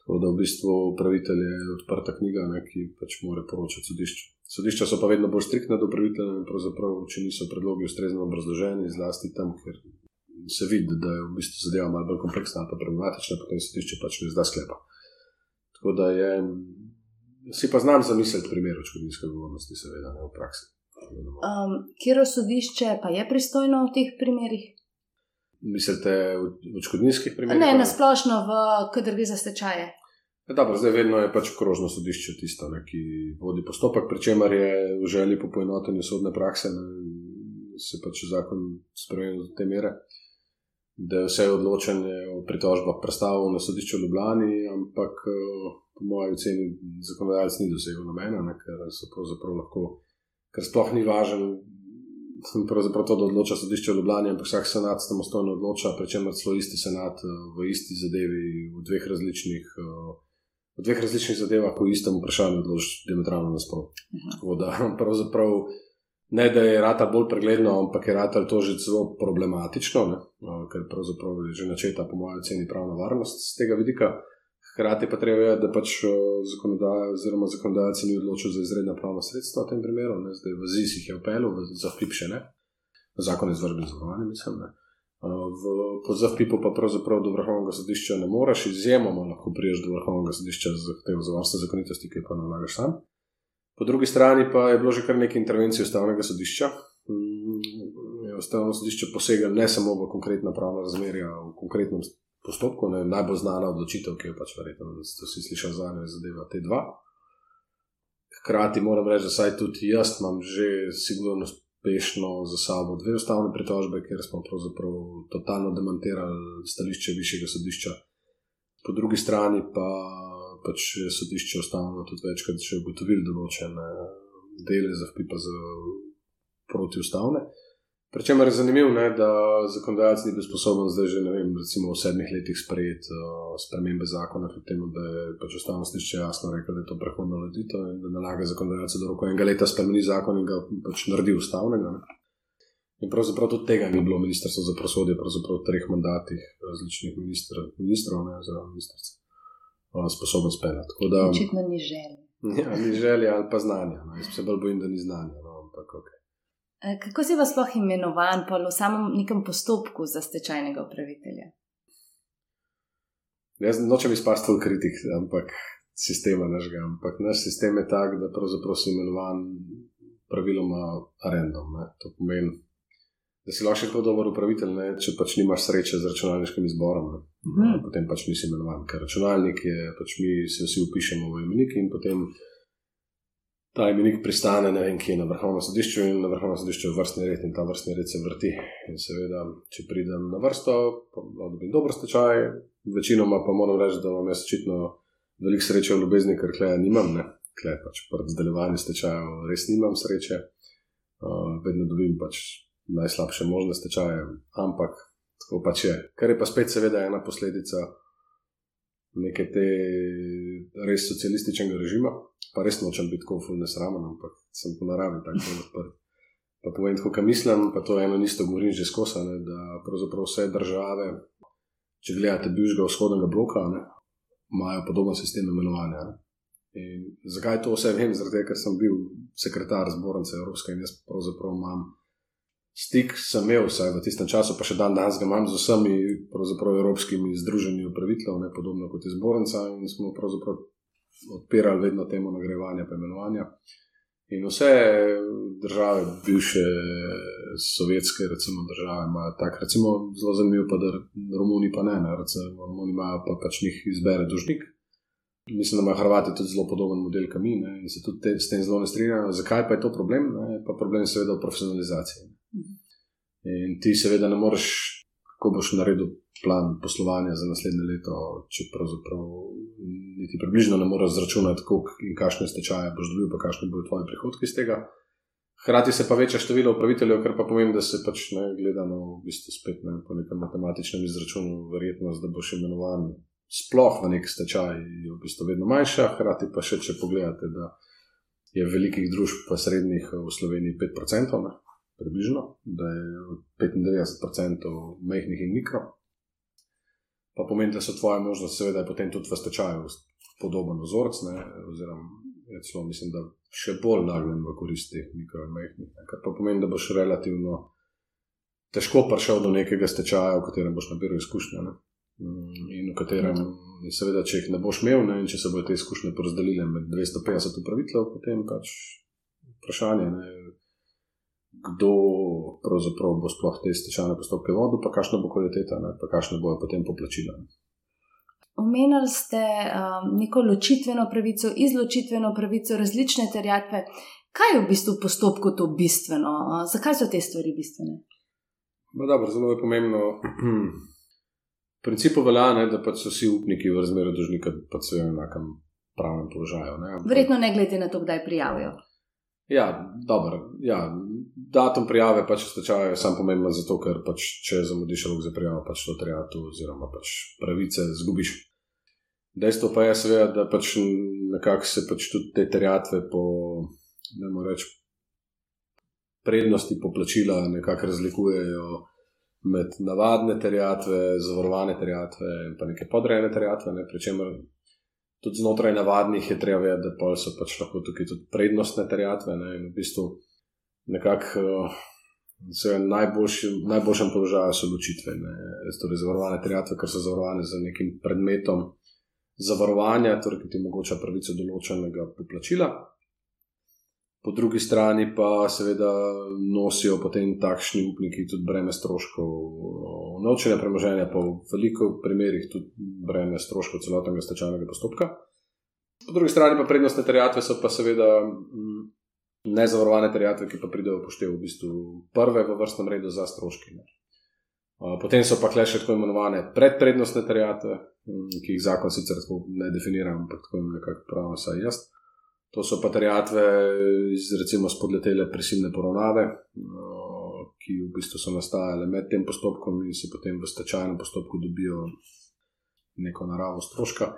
Tako da v bistvu upravitelj je odprta knjiga, ne, ki pač mora poročati sodišču. Sodišča so pa vedno bolj striktna do upravitelja in pravzaprav, če niso predlogi ustrezno obrazloženi, zlasti tam, ker se vidi, da je v bistvu zadeva malo bolj kompleksna ali problematična, potem sodišče pač ne zda sklepa. Tako da je Si pa znam zamisliti primer odškodninske odgovornosti, seveda, ne v praksi. Um, Kjer sodišče pa je pristojno v teh primerih? Mislite v odškodninskih primerih? Ne, nasplošno v kadar gre za stečaje. Ja, dobro, zdaj vedno je pač krožno sodišče tisto, ne, ki vodi postopek, pri čemer je v želji po poenotenju sodne prakse, ne, se pač zakon spremenil do te mere, da je vse odločanje o pritožbah predstavljeno na sodišču v Ljubljani, ampak eh, po mojem oceni zakonodajalec ni dosegel namena, ne, ker so pravzaprav lahko, ker sploh ni važen. Pravzaprav to, da odloča sodišče v Ljubljani, ampak vsak senat samostojno odloča, pri čemer celo isti senat eh, v isti zadevi, v dveh različnih uh, v dveh različnih zadevah, ko istem vprašanju odločiš diametralno nasprotno. Tako da pravzaprav ne, da je rata bolj pregledno, ampak je rata to že zelo problematično, ne? ker pravzaprav je že načeta, po mojem, ceni pravna varnost z tega vidika. Hkrati pa treba vedeti, da pač zakonodaja, oziroma zakonodajalci ni odločil za izredna pravna sredstva v tem primeru, ne? zdaj v ZIS jih je upeljal, za FIP še ne, zakon je izvršil zavarovanje, mislim. Ne? V ZFP-u pa pravzaprav do vrhovnega sodišča ne moreš, izjemoma lahko priješ do vrhovnega sodišča z zahtevo za varstvo zakonitosti, ki pa nalagaš sam. Po drugi strani pa je bilo že kar nekaj intervencij ustavnega sodišča. Mm, ustavno sodišče posega ne samo v konkretna pravna razmerja, v konkretnem postopku, ne, najbolj znana odločitev, ki je pač verjetno, ste vsi slišali za njo, zadeva T2. Hkrati moram reči, da saj tudi jaz imam že sigurno uspešno za sabo dve ustavne pritožbe, ker smo pravzaprav totalno demantirali stališče višjega sodišča. Po drugi strani pa pač sodišče ustavno tudi večkrat že ugotovilo določene dele za FPP za protiustavne. Pričemer je zanimivo, ne, da zakonodajalec ni bil sposoben zdaj že vem, recimo, v sedmih letih sprejeti uh, spremembe zakona, kljub temu, da je pač ustavno sodišče jasno rekel, da je to prehodno letito in da nalaga zakonodajalcu, da roko enega leta spremeni zakon in ga pač naredi ustavnega. Ne. In pravzaprav tudi tega ni bilo ministrstvo za prosodje, pravzaprav v treh mandatih različnih ministr, ministrov, ne oziroma ministrstva, uh, sposoben speljati. Očitno ni želja. Ja, ni želja ali pa znanja. No. Jaz se bolj bojim, da ni znanja. No, ampak, okay. Kako si vas sploh imenovan v samem nekem postopku za stečajnega upravitelja? Jaz nočem izpasti v kritik, ampak sistema našega. Ampak naš sistem je tak, da pravzaprav si imenovan praviloma arendom. Ne. To pomeni, da si lahko tako dober upravitelj, ne, če pač nimaš sreče z računalniškim izborom. Mhm. Potem pač nisi imenovan, ker računalnik je, pač mi se vsi upišemo v imenik in potem ta imenik pristane, ne vem, kje na vrhovnem sodišču in na vrhovnem sodišču je vrstni red in ta vrstni red se vrti. In seveda, če pridem na vrsto, dobim dobro stečaj, večinoma pa moram reči, da imam jaz očitno veliko sreče v ljubezni, ker kleja nimam, ne, kleja pač pred zdaljevanjem stečajev, res nimam sreče, uh, vedno dobim pač najslabše možne stečaje, ampak tako pač je. Kar je pa spet seveda ena posledica neke te res socialističnega režima, pa res nočem biti tako fulno sramen, ampak sem po naravi tako odprt. Pa povem, kako mislim, pa to eno isto govorim že skozi, da pravzaprav vse države, če gledate bivšega vzhodnega bloka, ne, imajo podoben sistem imenovanja. Ne. In zakaj to vse vem? Zato, ker sem bil sekretar zbornice Evropske in jaz pravzaprav imam stik, sem imel vsaj v tistem času, pa še dan danes ga imam z vsemi evropskimi združenji upraviteljev, ne podobno kot je zbornica in smo pravzaprav odpirali vedno temu nagrajevanja, pa imenovanja. In vse države, bivše sovjetske, recimo, države, imajo tako, recimo, zelo zanimivo, pa da Romuni pa ne, ne recimo, Romuni imajo pa pač njih izbere dužnik. Mislim, da imajo Hrvati tudi zelo podoben model, kot mi, ne, in se tudi te, s tem zelo ne strinjajo. Zakaj pa je to problem? Ne, pa problem je seveda v profesionalizaciji. Mhm. In ti seveda ne moreš, kako boš naredil plan poslovanja za naslednje leto, če pravzaprav niti približno ne moreš zračunati, koliko in kakšne stečaje boš dobil, pa kakšne bodo tvoje prihodki iz tega. Hrati se pa veča število upraviteljev, kar pa pomeni, da se pač ne gledano v bistvu spet ne, po nekem matematičnem izračunu, verjetnost, da boš imenovan sploh v nek stečaj, je v bistvu vedno manjša. Hrati pa še, če pogledate, da je velikih družb, pa srednjih v Sloveniji 5%, ne, približno, da je 95% majhnih in mikro pa pomeni, da so tvoje možnosti, seveda, potem tudi v stečaju podoben vzorec, oziroma je celo, mislim, da še bolj nagljen v koristi mikro in majhnih. Kar pa pomeni, da boš relativno težko prišel do nekega stečaja, v katerem boš nabiral izkušnje. Ne? Mm, in v katerem, in seveda, če jih ne boš imel, ne? in če se bodo te izkušnje porazdelile med 250 upraviteljev, potem pač vprašanje. Ne? Kdo pravzaprav bo sploh te stečajne postopke vodil, pa kakšna bo kvaliteta, ne, pa kakšne bojo potem poplačila. Omenili ste um, neko ločitveno pravico, izločitveno pravico, različne terjatve. Kaj je v bistvu v postopku to bistveno? Zakaj so te stvari bistvene? Dobro, zelo je pomembno. V principu velja, ne, da pač so vsi upniki v razmerju dožnika, da pač v enakem pravnem položaju. Ne. Verjetno ne glede na to, kdaj prijavijo. Ja, dobro. Ja, datum prijave pač v stečaju je sam pomemben zato, ker pač, če zamudiš rok za prijavo, pač to trijatu oziroma pač pravice zgubiš. Dejstvo pa je seveda, da pač nekako se pač tudi te terjatve po, ne morem reči, prednosti poplačila nekako razlikujejo med navadne terjatve, zavarovane terjatve in pa neke podrejene terjatve, ne, pri čemer tudi znotraj navadnih je treba vedeti, da so pač lahko tukaj tudi prednostne terjatve. Ne, in v bistvu nekako uh, v najboljšem položaju so odločitve. Torej, zavarovane terjatve, ker so zavarovane z nekim predmetom zavarovanja, torej, ki ti omogoča pravico določenega poplačila po drugi strani pa seveda nosijo potem takšni upniki tudi breme stroškov nočenja premoženja, pa v veliko primerih tudi breme stroškov celotnega stečajnega postopka. Po drugi strani pa prednostne terjatve so pa seveda mm, nezavarovane terjatve, ki pa pridejo poštev v bistvu prve v vrstnem redu za stroške. Ne. Potem so pa še tako imenovane predprednostne terjatve, mm, ki jih zakon sicer tako ne definira, ampak tako nekako pravi, saj jaz. To so pa terjatve iz recimo spodletele prisilne poravnave, ki v bistvu so nastajale med tem postopkom in se potem v stečajnem postopku dobijo neko naravo stroška,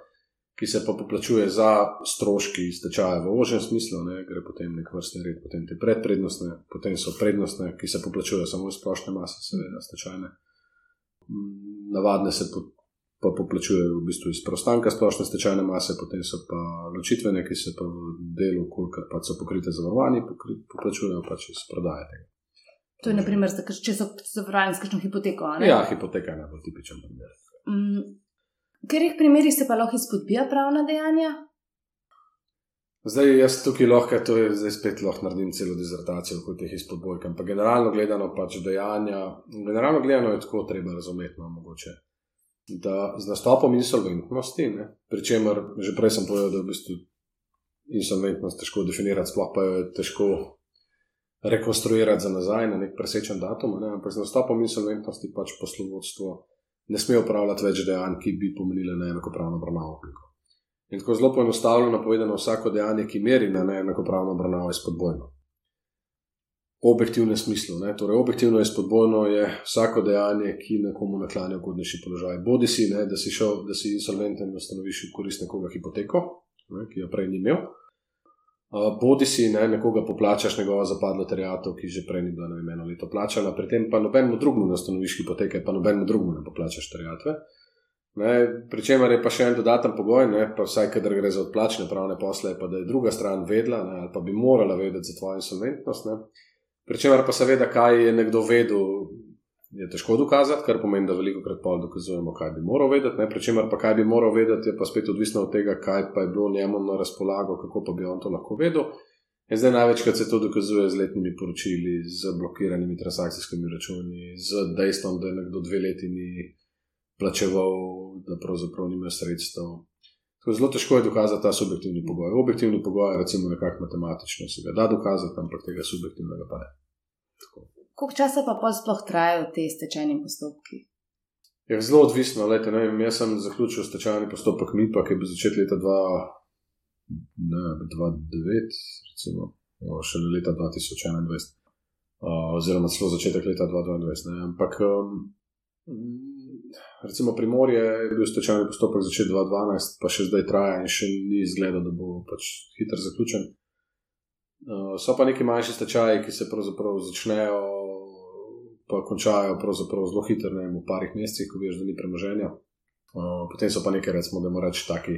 ki se pa poplačuje za stroški stečaja v ožjem smislu, ne, gre potem nek vrstni red, potem te predprednostne, potem so prednostne, ki se poplačujejo samo iz splošne mase, seveda stečajne. Navadne se pa poplačujejo v bistvu iz preostanka splošne stečajne mase, potem so pa ločitvene, ki se pa v delu, kolikor pa so pokrite zavarovani, poplačujejo pač iz prodaje tega. To je, naprimer, če so zavarovani s kakšno hipoteko. Ja, hipoteka je najbolj tipičen primer. Mm, Ker jih primeri se pa lahko izpodbija pravna dejanja? Zdaj, jaz tukaj lahko, to je zdaj spet lahko naredim celo dizertacijo kot teh izpodbojk, ampak generalno gledano pač dejanja, generalno gledano je tako treba razumeti, no, mogoče da z nastopom insolventnosti, ne, pri čemer že prej sem povedal, da v bistvu insolventnost težko definirati, sploh pa jo je težko rekonstruirati za nazaj na nek presečen datum, ne, ampak z nastopom insolventnosti pač poslovodstvo ne sme upravljati več dejanj, ki bi pomenile neenakopravno obravnavo. In tako zelo poenostavljeno povedano, vsako dejanje, ki meri na neenakopravno obravnavo, je spodbojno objektivnem smislu. Ne? Torej, objektivno je spodbojno je vsako dejanje, ki nekomu naklanja ugodnejši položaj. Bodi si, ne, da si šel, da si insolventen in ustanoviš v korist nekoga hipoteko, ne, ki jo prej ni imel. Uh, bodi si ne, nekoga poplačaš njegovo zapadlo terjato, ki že prej ni bila na eno leto plačana, pri tem pa nobenemu drugemu ne ustanoviš hipoteke, pa nobenemu drugemu ne poplačaš terjatve. Pričemer je pa še en dodaten pogoj, ne, pa vsaj, kadar gre za odplačne pravne posle, pa da je druga stran vedla ne, ali pa bi morala vedeti za tvojo insolventnost. Ne. Pričemer pa seveda, kaj je nekdo vedel, je težko dokazati, kar pomeni, da veliko krat pa dokazujemo, kaj bi moral vedeti. Pričemer pa kaj bi moral vedeti, je pa spet odvisno od tega, kaj pa je bilo njemu na razpolago, kako pa bi on to lahko vedel. In zdaj največkrat se to dokazuje z letnimi poročili, z blokiranimi transakcijskimi računi, z dejstvom, da je nekdo dve leti ni plačeval, da pravzaprav nima sredstev. Tako zelo težko je dokazati ta subjektivni pogoj. Objektivni pogoj recimo nekako matematično, se ga da dokazati, ampak tega subjektivnega pa ne. Koliko časa pa sploh trajajo te stečajni postopki? Je ja, zelo odvisno. Lejte, vem, jaz sem zaključil stečajni postopek MIPA, ki je bil začet leta 2009, recimo, še leta 2021, oziroma celo začetek leta 2022. Ampak um, recimo Primorje je bil stečajni postopek začet 2012, pa še zdaj traja in še ni izgleda, da bo pač hitro zaključen. Uh, so pa neki manjši stečaji, ki se pravzaprav začnejo, pa končajo zelo hitro, ne v parih mesecih, ko veš, da ni premoženja. Uh, potem so pa nekaj, recimo, da moraš taki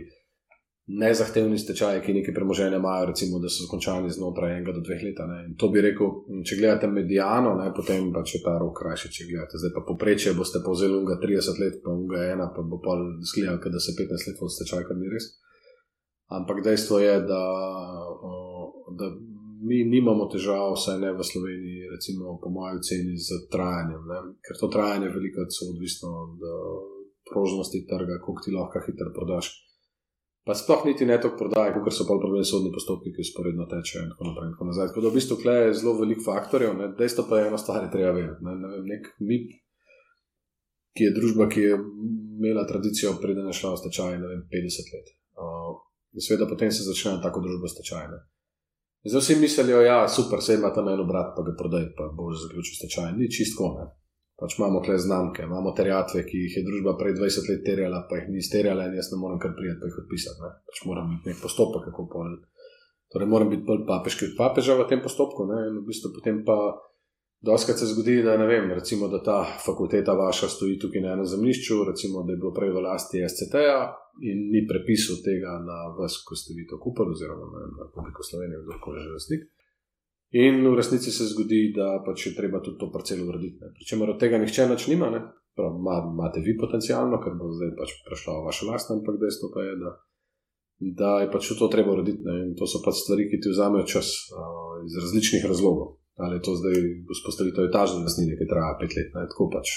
nezahtevni stečaji, ki nekaj premoženja imajo, recimo, da so končani znotraj enega do dveh let. To bi rekel, če gledate medijano, ne, potem pa če ta rok krajši, če gledate. Zdaj pa poprečje boste povzeli unga 30 let, pa unga ena, pa bo pa zgledal, da se 15 let od stečaja, kar ni res. Ampak dejstvo je, da, da mi nimamo težav, vsaj ne v Sloveniji, recimo po mojem oceni, z trajanjem, ne? ker to trajanje veliko je odvisno od uh, prožnosti trga, koliko ti lahko hitro prodaš. Pa sploh niti ne toliko prodaje, kot so pa problemi sodni postopki, ki usporedno tečejo in tako naprej. In tako. Tako da v bistvu tukaj je zelo veliko faktorjev, dejstvo pa je eno stvar, treba vedeti. Ne? Ne vem, nek MIP, ki je družba, ki je imela tradicijo, preden je šla v stečaj, ne vem, 50 let. Uh, Sveda potem se začne tako družba stečajna. Zdaj vsi mislijo, da ja, je super, se ima tam eno brat, pa ga prodaj, pa bo že zaključil stečaj. Ni čisto ne. Pač imamo kle znamke, imamo terjatve, ki jih je družba prej 20 let terjala, pa jih ni izterjala in jaz ne morem kar prijeti, pa jih odpisati. Ne. Pač moram imeti nek postopek, kako pol. Torej, moram biti bolj papeški od papeža v tem postopku, ne, in v bistvu potem pa. Doskrat se zgodi, da, vem, recimo, da ta fakulteta vaša stoji tukaj na enem zemljišču, recimo, da je bilo prej v lasti SCT-ja in ni prepisal tega na vas, ko ste vi to kupili, oziroma na Republiko Slovenijo, kdo že lastnik. In v resnici se zgodi, da pač je treba tudi to parcelo urediti. Pričemer od tega nihče več nima, Prav, imate vi potencialno, ker bo zdaj pač prešla v vaše lastno, ampak dejstvo pa je, da, da je pač to treba urediti. Ne? In to so pač stvari, ki ti vzamejo čas uh, iz različnih razlogov ali je to zdaj vzpostavitev etažne lastnine, ki traja pet let. Ne, tako pač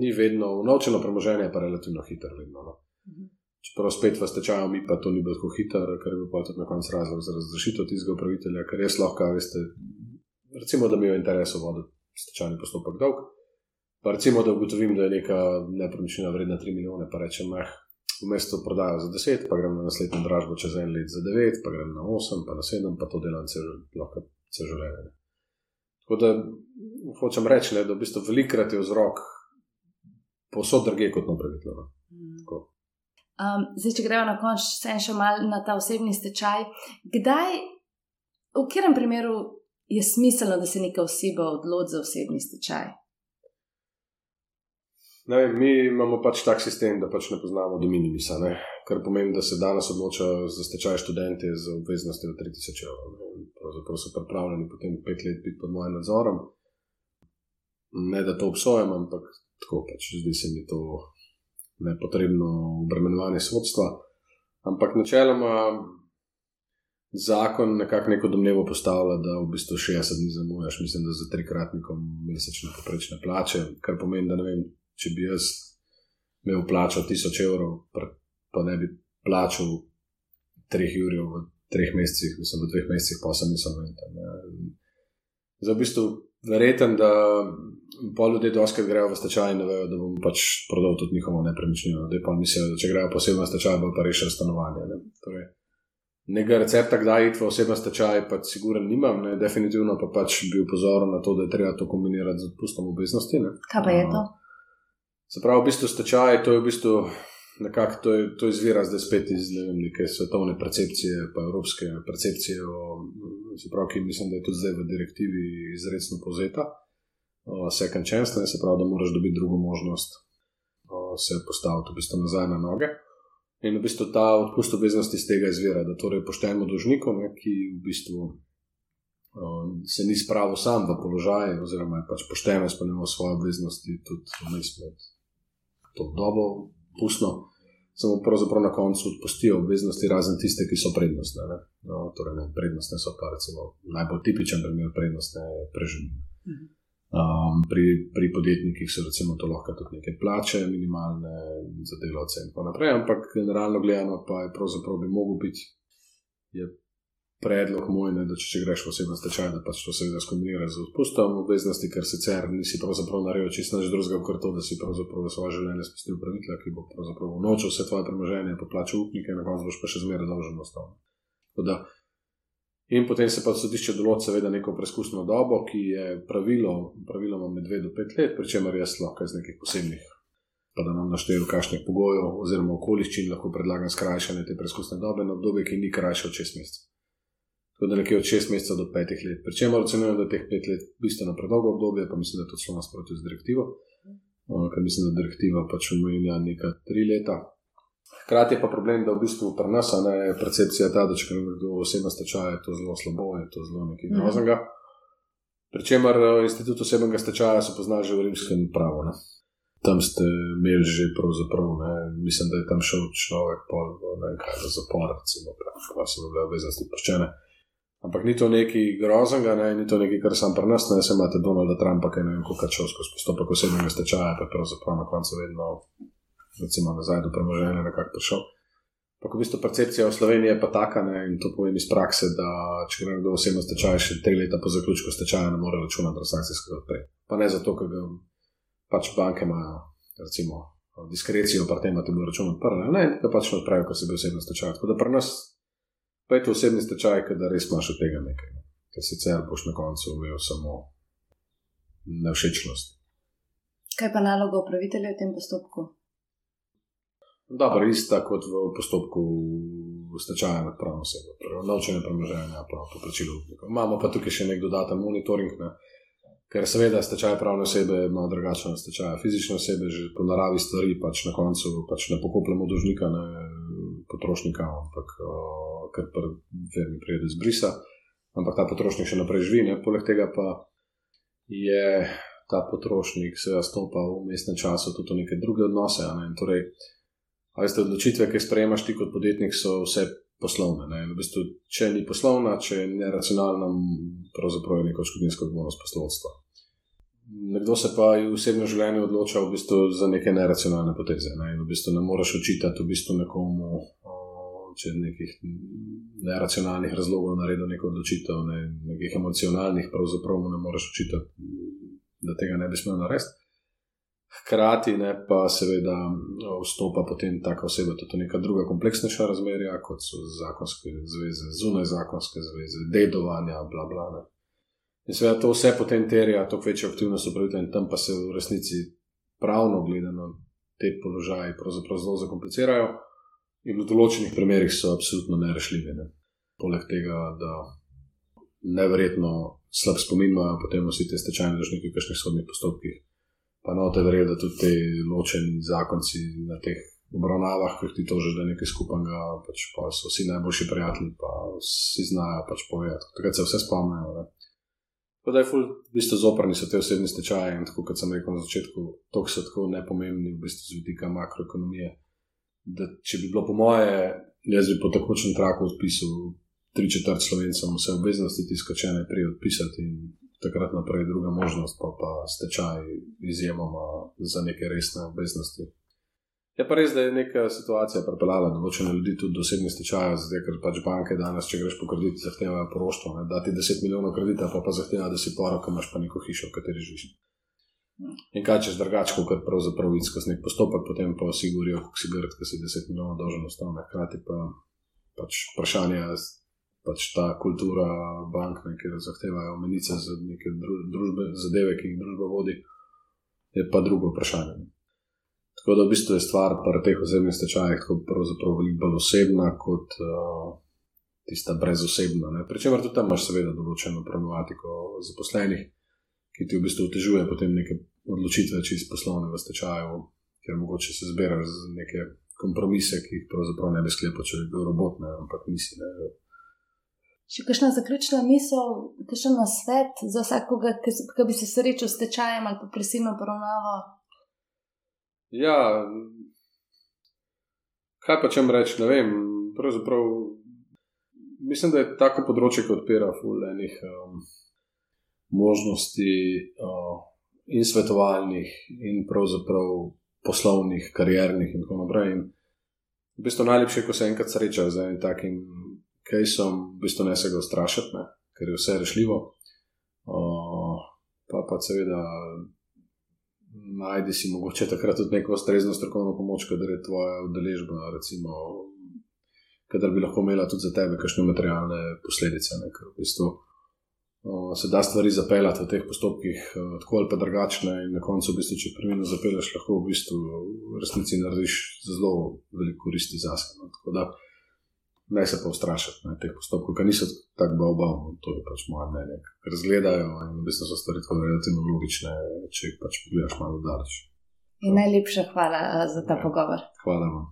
ni vedno, unovčeno premoženje pa relativno hitro. Vedno, no. Mhm. Čeprav spet v stečaju mi pa to ni bilo tako hitro, ker je bil tudi na koncu razlog za razrešitev tistega upravitelja, ker res lahko, veste, recimo, da mi je v interesu voditi stečajni postopek dolg. Pa recimo, da ugotovim, da je neka nepremičnina vredna 3 milijone, pa rečem, meh. V mestu prodajo za 10, pa grem na naslednjo dražbo čez en let za 9, pa grem na 8, pa na 7, pa to delam celo življenje. Tako da hočem reči, ne, da v bistvu velikrat je vzrok posod druge kot napravitlo. No. Um, zdaj, če gremo na konč, še malo na ta osebni stečaj. Kdaj, v katerem primeru je smiselno, da se neka oseba odloči za osebni stečaj? Ne, mi imamo pač tak sistem, da pač ne poznamo do minimisa, ne? kar pomeni, da se danes odločajo za stečaj študente z obveznostjo 3000 evrov. Pravzaprav so pripravljeni potem pet let biti pod mojim nadzorom. Ne, da to obsojam, ampak tako pač zdi se mi to nepotrebno obremenjevanje sodstva. Ampak načeloma zakon nekako neko domnevo postavlja, da v bistvu 60 dni zamujaš, mislim, da za trikratnikom mesečne poprečne plače, kar pomeni, da ne vem če bi jaz imel plačo 1000 evrov, pa ne bi plačal 3 jurjev v 3 mesecih, mislim, v 2 mesecih, pa sem nisem. Za v bistvu verjeten, da pol ljudi doskrat grejo v stečaj in vejo, da bom pač prodal tudi njihovo nepremičnino. Da pa mislijo, da če grejo posebno stečaj, bo pa rešil stanovanje. Ne? Torej, Nekega recepta, kdaj iti v osebno stečaj, pa siguren nimam, ne? definitivno pa pač bi upozoril na to, da je treba to kombinirati z odpustom obveznosti. Ne? Kaj pa je to? Se pravi, v bistvu stečaj, to je v bistvu nekako, to, to izvira zdaj spet iz ne vem, neke svetovne percepcije, pa evropske percepcije, o, se pravi, ki mislim, da je tudi zdaj v direktivi izredno povzeta. Second chance, ne, se pravi, da moraš dobiti drugo možnost, o, se postaviti v bistvu nazaj na noge. In v bistvu ta odpust obveznosti iz tega izvira, da torej poštejemo dožnikom, ki v bistvu se ni spravil sam v položaj, oziroma je pač pošteno izpolnil svoje obveznosti, tudi vmes med to dobo, pustno, samo pravzaprav na koncu odpustijo obveznosti, razen tiste, ki so prednostne. Ne? No, torej, ne, prednostne so pa recimo najbolj tipičen primer prednostne preživljanja. Um, pri, pri podjetnikih so recimo to lahko tudi neke plače, minimalne za delavce in tako naprej, ampak generalno gledano pa je pravzaprav bi mogel biti predlog moj, ne, da če, če greš v osebno stečaj, da pač to seveda skombiniraš z odpustom obveznosti, ker sicer nisi pravzaprav naredil čisto nič drugega, kot to, da si pravzaprav svoje življenje spustil pravitla, ki bo pravzaprav unočil vse tvoje premoženje, poplačal upnike, na koncu boš pa še zmeraj dolžen ostal. In potem se pa sodišče določi, seveda, neko preizkusno dobo, ki je pravilo, praviloma med 2 do 5 let, pri čemer jaz lahko iz nekih posebnih, pa da nam naštejem, kakšnih pogojev oziroma okoliščin lahko predlagam skrajšanje te preizkusne dobe na obdobje, ki ni krajše od 6 mesecev. Tako da nekje od 6 mesecev do 5 let. Pričemer ocenjujem, da je teh 5 let bistveno predolgo obdobje, pa mislim, da je to celo nasprotno z direktivo. Ker mislim, da direktiva pač omenja nekaj 3 leta. Hkrati je pa problem, da v bistvu pri nas je percepcija ta, da če gre kdo osebno stečaja, je to zelo slabo, je to zelo nekaj mhm. groznega. Pričemer institut osebnega stečaja so poznali že v rimskem pravu. Ne? Tam ste imeli že pravzaprav, ne? mislim, da je tam šel človek pol, ne kaj, za zapor, recimo, pa so bile obveznosti poščene. Ampak ni to nekaj groznega, ne? ni to nekaj, kar sem pri nas, ne se imate Donalda Trumpa, ki je ne vem, kako čas skozi postopek osebnega stečaja, pa pravzaprav na koncu vedno, recimo, nazaj do premoženja nekako prišel. Pa v bistvu percepcija v Sloveniji je pa taka, ne? in to povem iz prakse, da če gre nekdo osebno stečaj, še tri leta po zaključku stečaja ne more računati transakcijskega odprej. Pa ne zato, ker ga pač banke imajo, recimo, diskrecijo, pa tem, da ti bo račun odprl, ne, da pač ne odpravijo, ko se bi osebno stečaj. Tako da pri nas Pejte osebni stečaj, da res imaš od tega nekaj. No. Ker sicer boš na koncu imel samo nevšečnost. Kaj pa naloga upravitelja v tem postopku? Dobro, ista kot v postopku stečaja nad pravno osebo, novčene premoženja, pa poplačilo upnikov. Imamo pa tukaj še nek dodaten monitoring, ne? ker seveda stečaj pravne osebe ima drugačen stečaj. Fizične osebe že po naravi stvari pač na koncu pač ne pokopljamo dužnika, ne potrošnika, ampak ker prvi pride z brisa, ampak ta potrošnik še naprej živi. Ne? Poleg tega pa je ta potrošnik seveda stopal v mestnem času tudi v neke druge odnose. Ne? Torej, veste, odločitve, ki jih sprejemaš ti kot podjetnik, so vse poslovne. V bistvu, če ni poslovna, če je neracionalna, pravzaprav je neko škodinsko odgovornost poslovodstva. Nekdo se pa v osebnem življenju odloča v bistvu za neke neracionalne poteze. Ne, v bistvu ne moreš očitati v bistvu nekomu, če je nekih neracionalnih razlogov naredil neko odločitev, ne, nekih emocionalnih, pravzaprav mu ne moreš očitati, da tega ne bi smel narediti. Hkrati ne, pa seveda vstopa potem taka oseba tudi neka druga kompleksnejša razmerja, kot so zakonske zveze, zunaj zakonske zveze, dedovanja, bla bla. Ne. In seveda to vse potem terja toliko večjo aktivnost upravitelja, in tam pa se v resnici pravno gledano te položaje zelo zakomplicirajo, in v določenih primerjih so absolutno nerešljive. Ne. Poleg tega, da nevrjetno slab spomin imajo potem vsi te stečajne držniki v kakšnih sodnih postopkih. Pa no, te verjeli, da tudi te ločeni zakonci na teh obravnavah, ki ti to že da nekaj skupnega, pač pa so vsi najboljši prijatelji, pa vsi znajo pač povedati. Takrat se vse spomnijo. Tako da je ful, v bistvu zoprni so te osebni stečaji in tako kot sem rekel na začetku, to so tako nepomembni v bistvu z vidika makroekonomije. Da če bi bilo po moje, jaz bi po takočnem traku odpisal tri četrt slovencem vse obveznosti, tiskačene prej odpisati in takrat naprej druga možnost, pa pa stečaj izjemoma za neke resne obveznosti. Je pa res, da je neka situacija pripeljala določene ljudi tudi do osebnih stečajev, zdaj ker pač banke danes, če greš po kredit, zahtevajo poroštvo. Da ti 10 milijonov kredita, pa pa zahtevajo, da si porok, imaš pa neko hišo, v kateri živiš. In kaj češ drugače, kot pravzaprav vidiš skozi nek postopek, potem pa si govorijo, kako si grd, ker si 10 milijonov dolžen ostane. Hkrati pa pač vprašanje, pač ta kultura bank, ne, kjer zahtevajo menice za neke družbe, zadeve, ki jih družba vodi, je pa drugo vprašanje. Tako da v bistvu je stvar pri teh osebnih stečajih pravzaprav veliko bolj osebna kot uh, tista brezosebna. Pričemer tudi tam imaš seveda določeno problematiko zaposlenih, ki ti v bistvu otežuje potem neke odločitve čist poslovne v stečaju, ker mogoče se zbiraš z neke kompromise, ki jih pravzaprav ne bi sklepal, če bi bil robot, ne, ampak nisi. Ne. Še kakšna zaključna misel, kakšen nasvet za vsakoga, ki bi se srečal s tečajem ali pa prisilno poravnavo? Ja, kaj pa če vam rečem, ne vem. Pravzaprav mislim, da je tako področje, ki odpira fulejnih um, možnosti uh, in svetovalnih, in pravzaprav poslovnih, kariernih in tako naprej. In v bistvu najlepše, ko se enkrat srečajo z enim takim kajsom, v bistvu ne se ga ustrašiti, ker je vse rešljivo. Uh, pa pa seveda najdi si mogoče takrat tudi neko ustrezno strokovno pomoč, kadar je tvoja udeležba, recimo, kadar bi lahko imela tudi za tebe kakšne materialne posledice. Ne, ker v bistvu o, se da stvari zapeljati v teh postopkih, o, tako ali pa drugačne, in na koncu, v bistvu, če prvino zapelješ, lahko v bistvu v resnici narediš zelo veliko koristi za sebe. No, Ne se pa ustrašiti na teh postopkih, ki niso tako bavbavni, to je pač moje mnenje. Ker zgledajo in v bistvu so stvari tako relativno logične, če jih pač pogledaš malo daleč. In najlepša hvala za ta ja. pogovor. Hvala vam.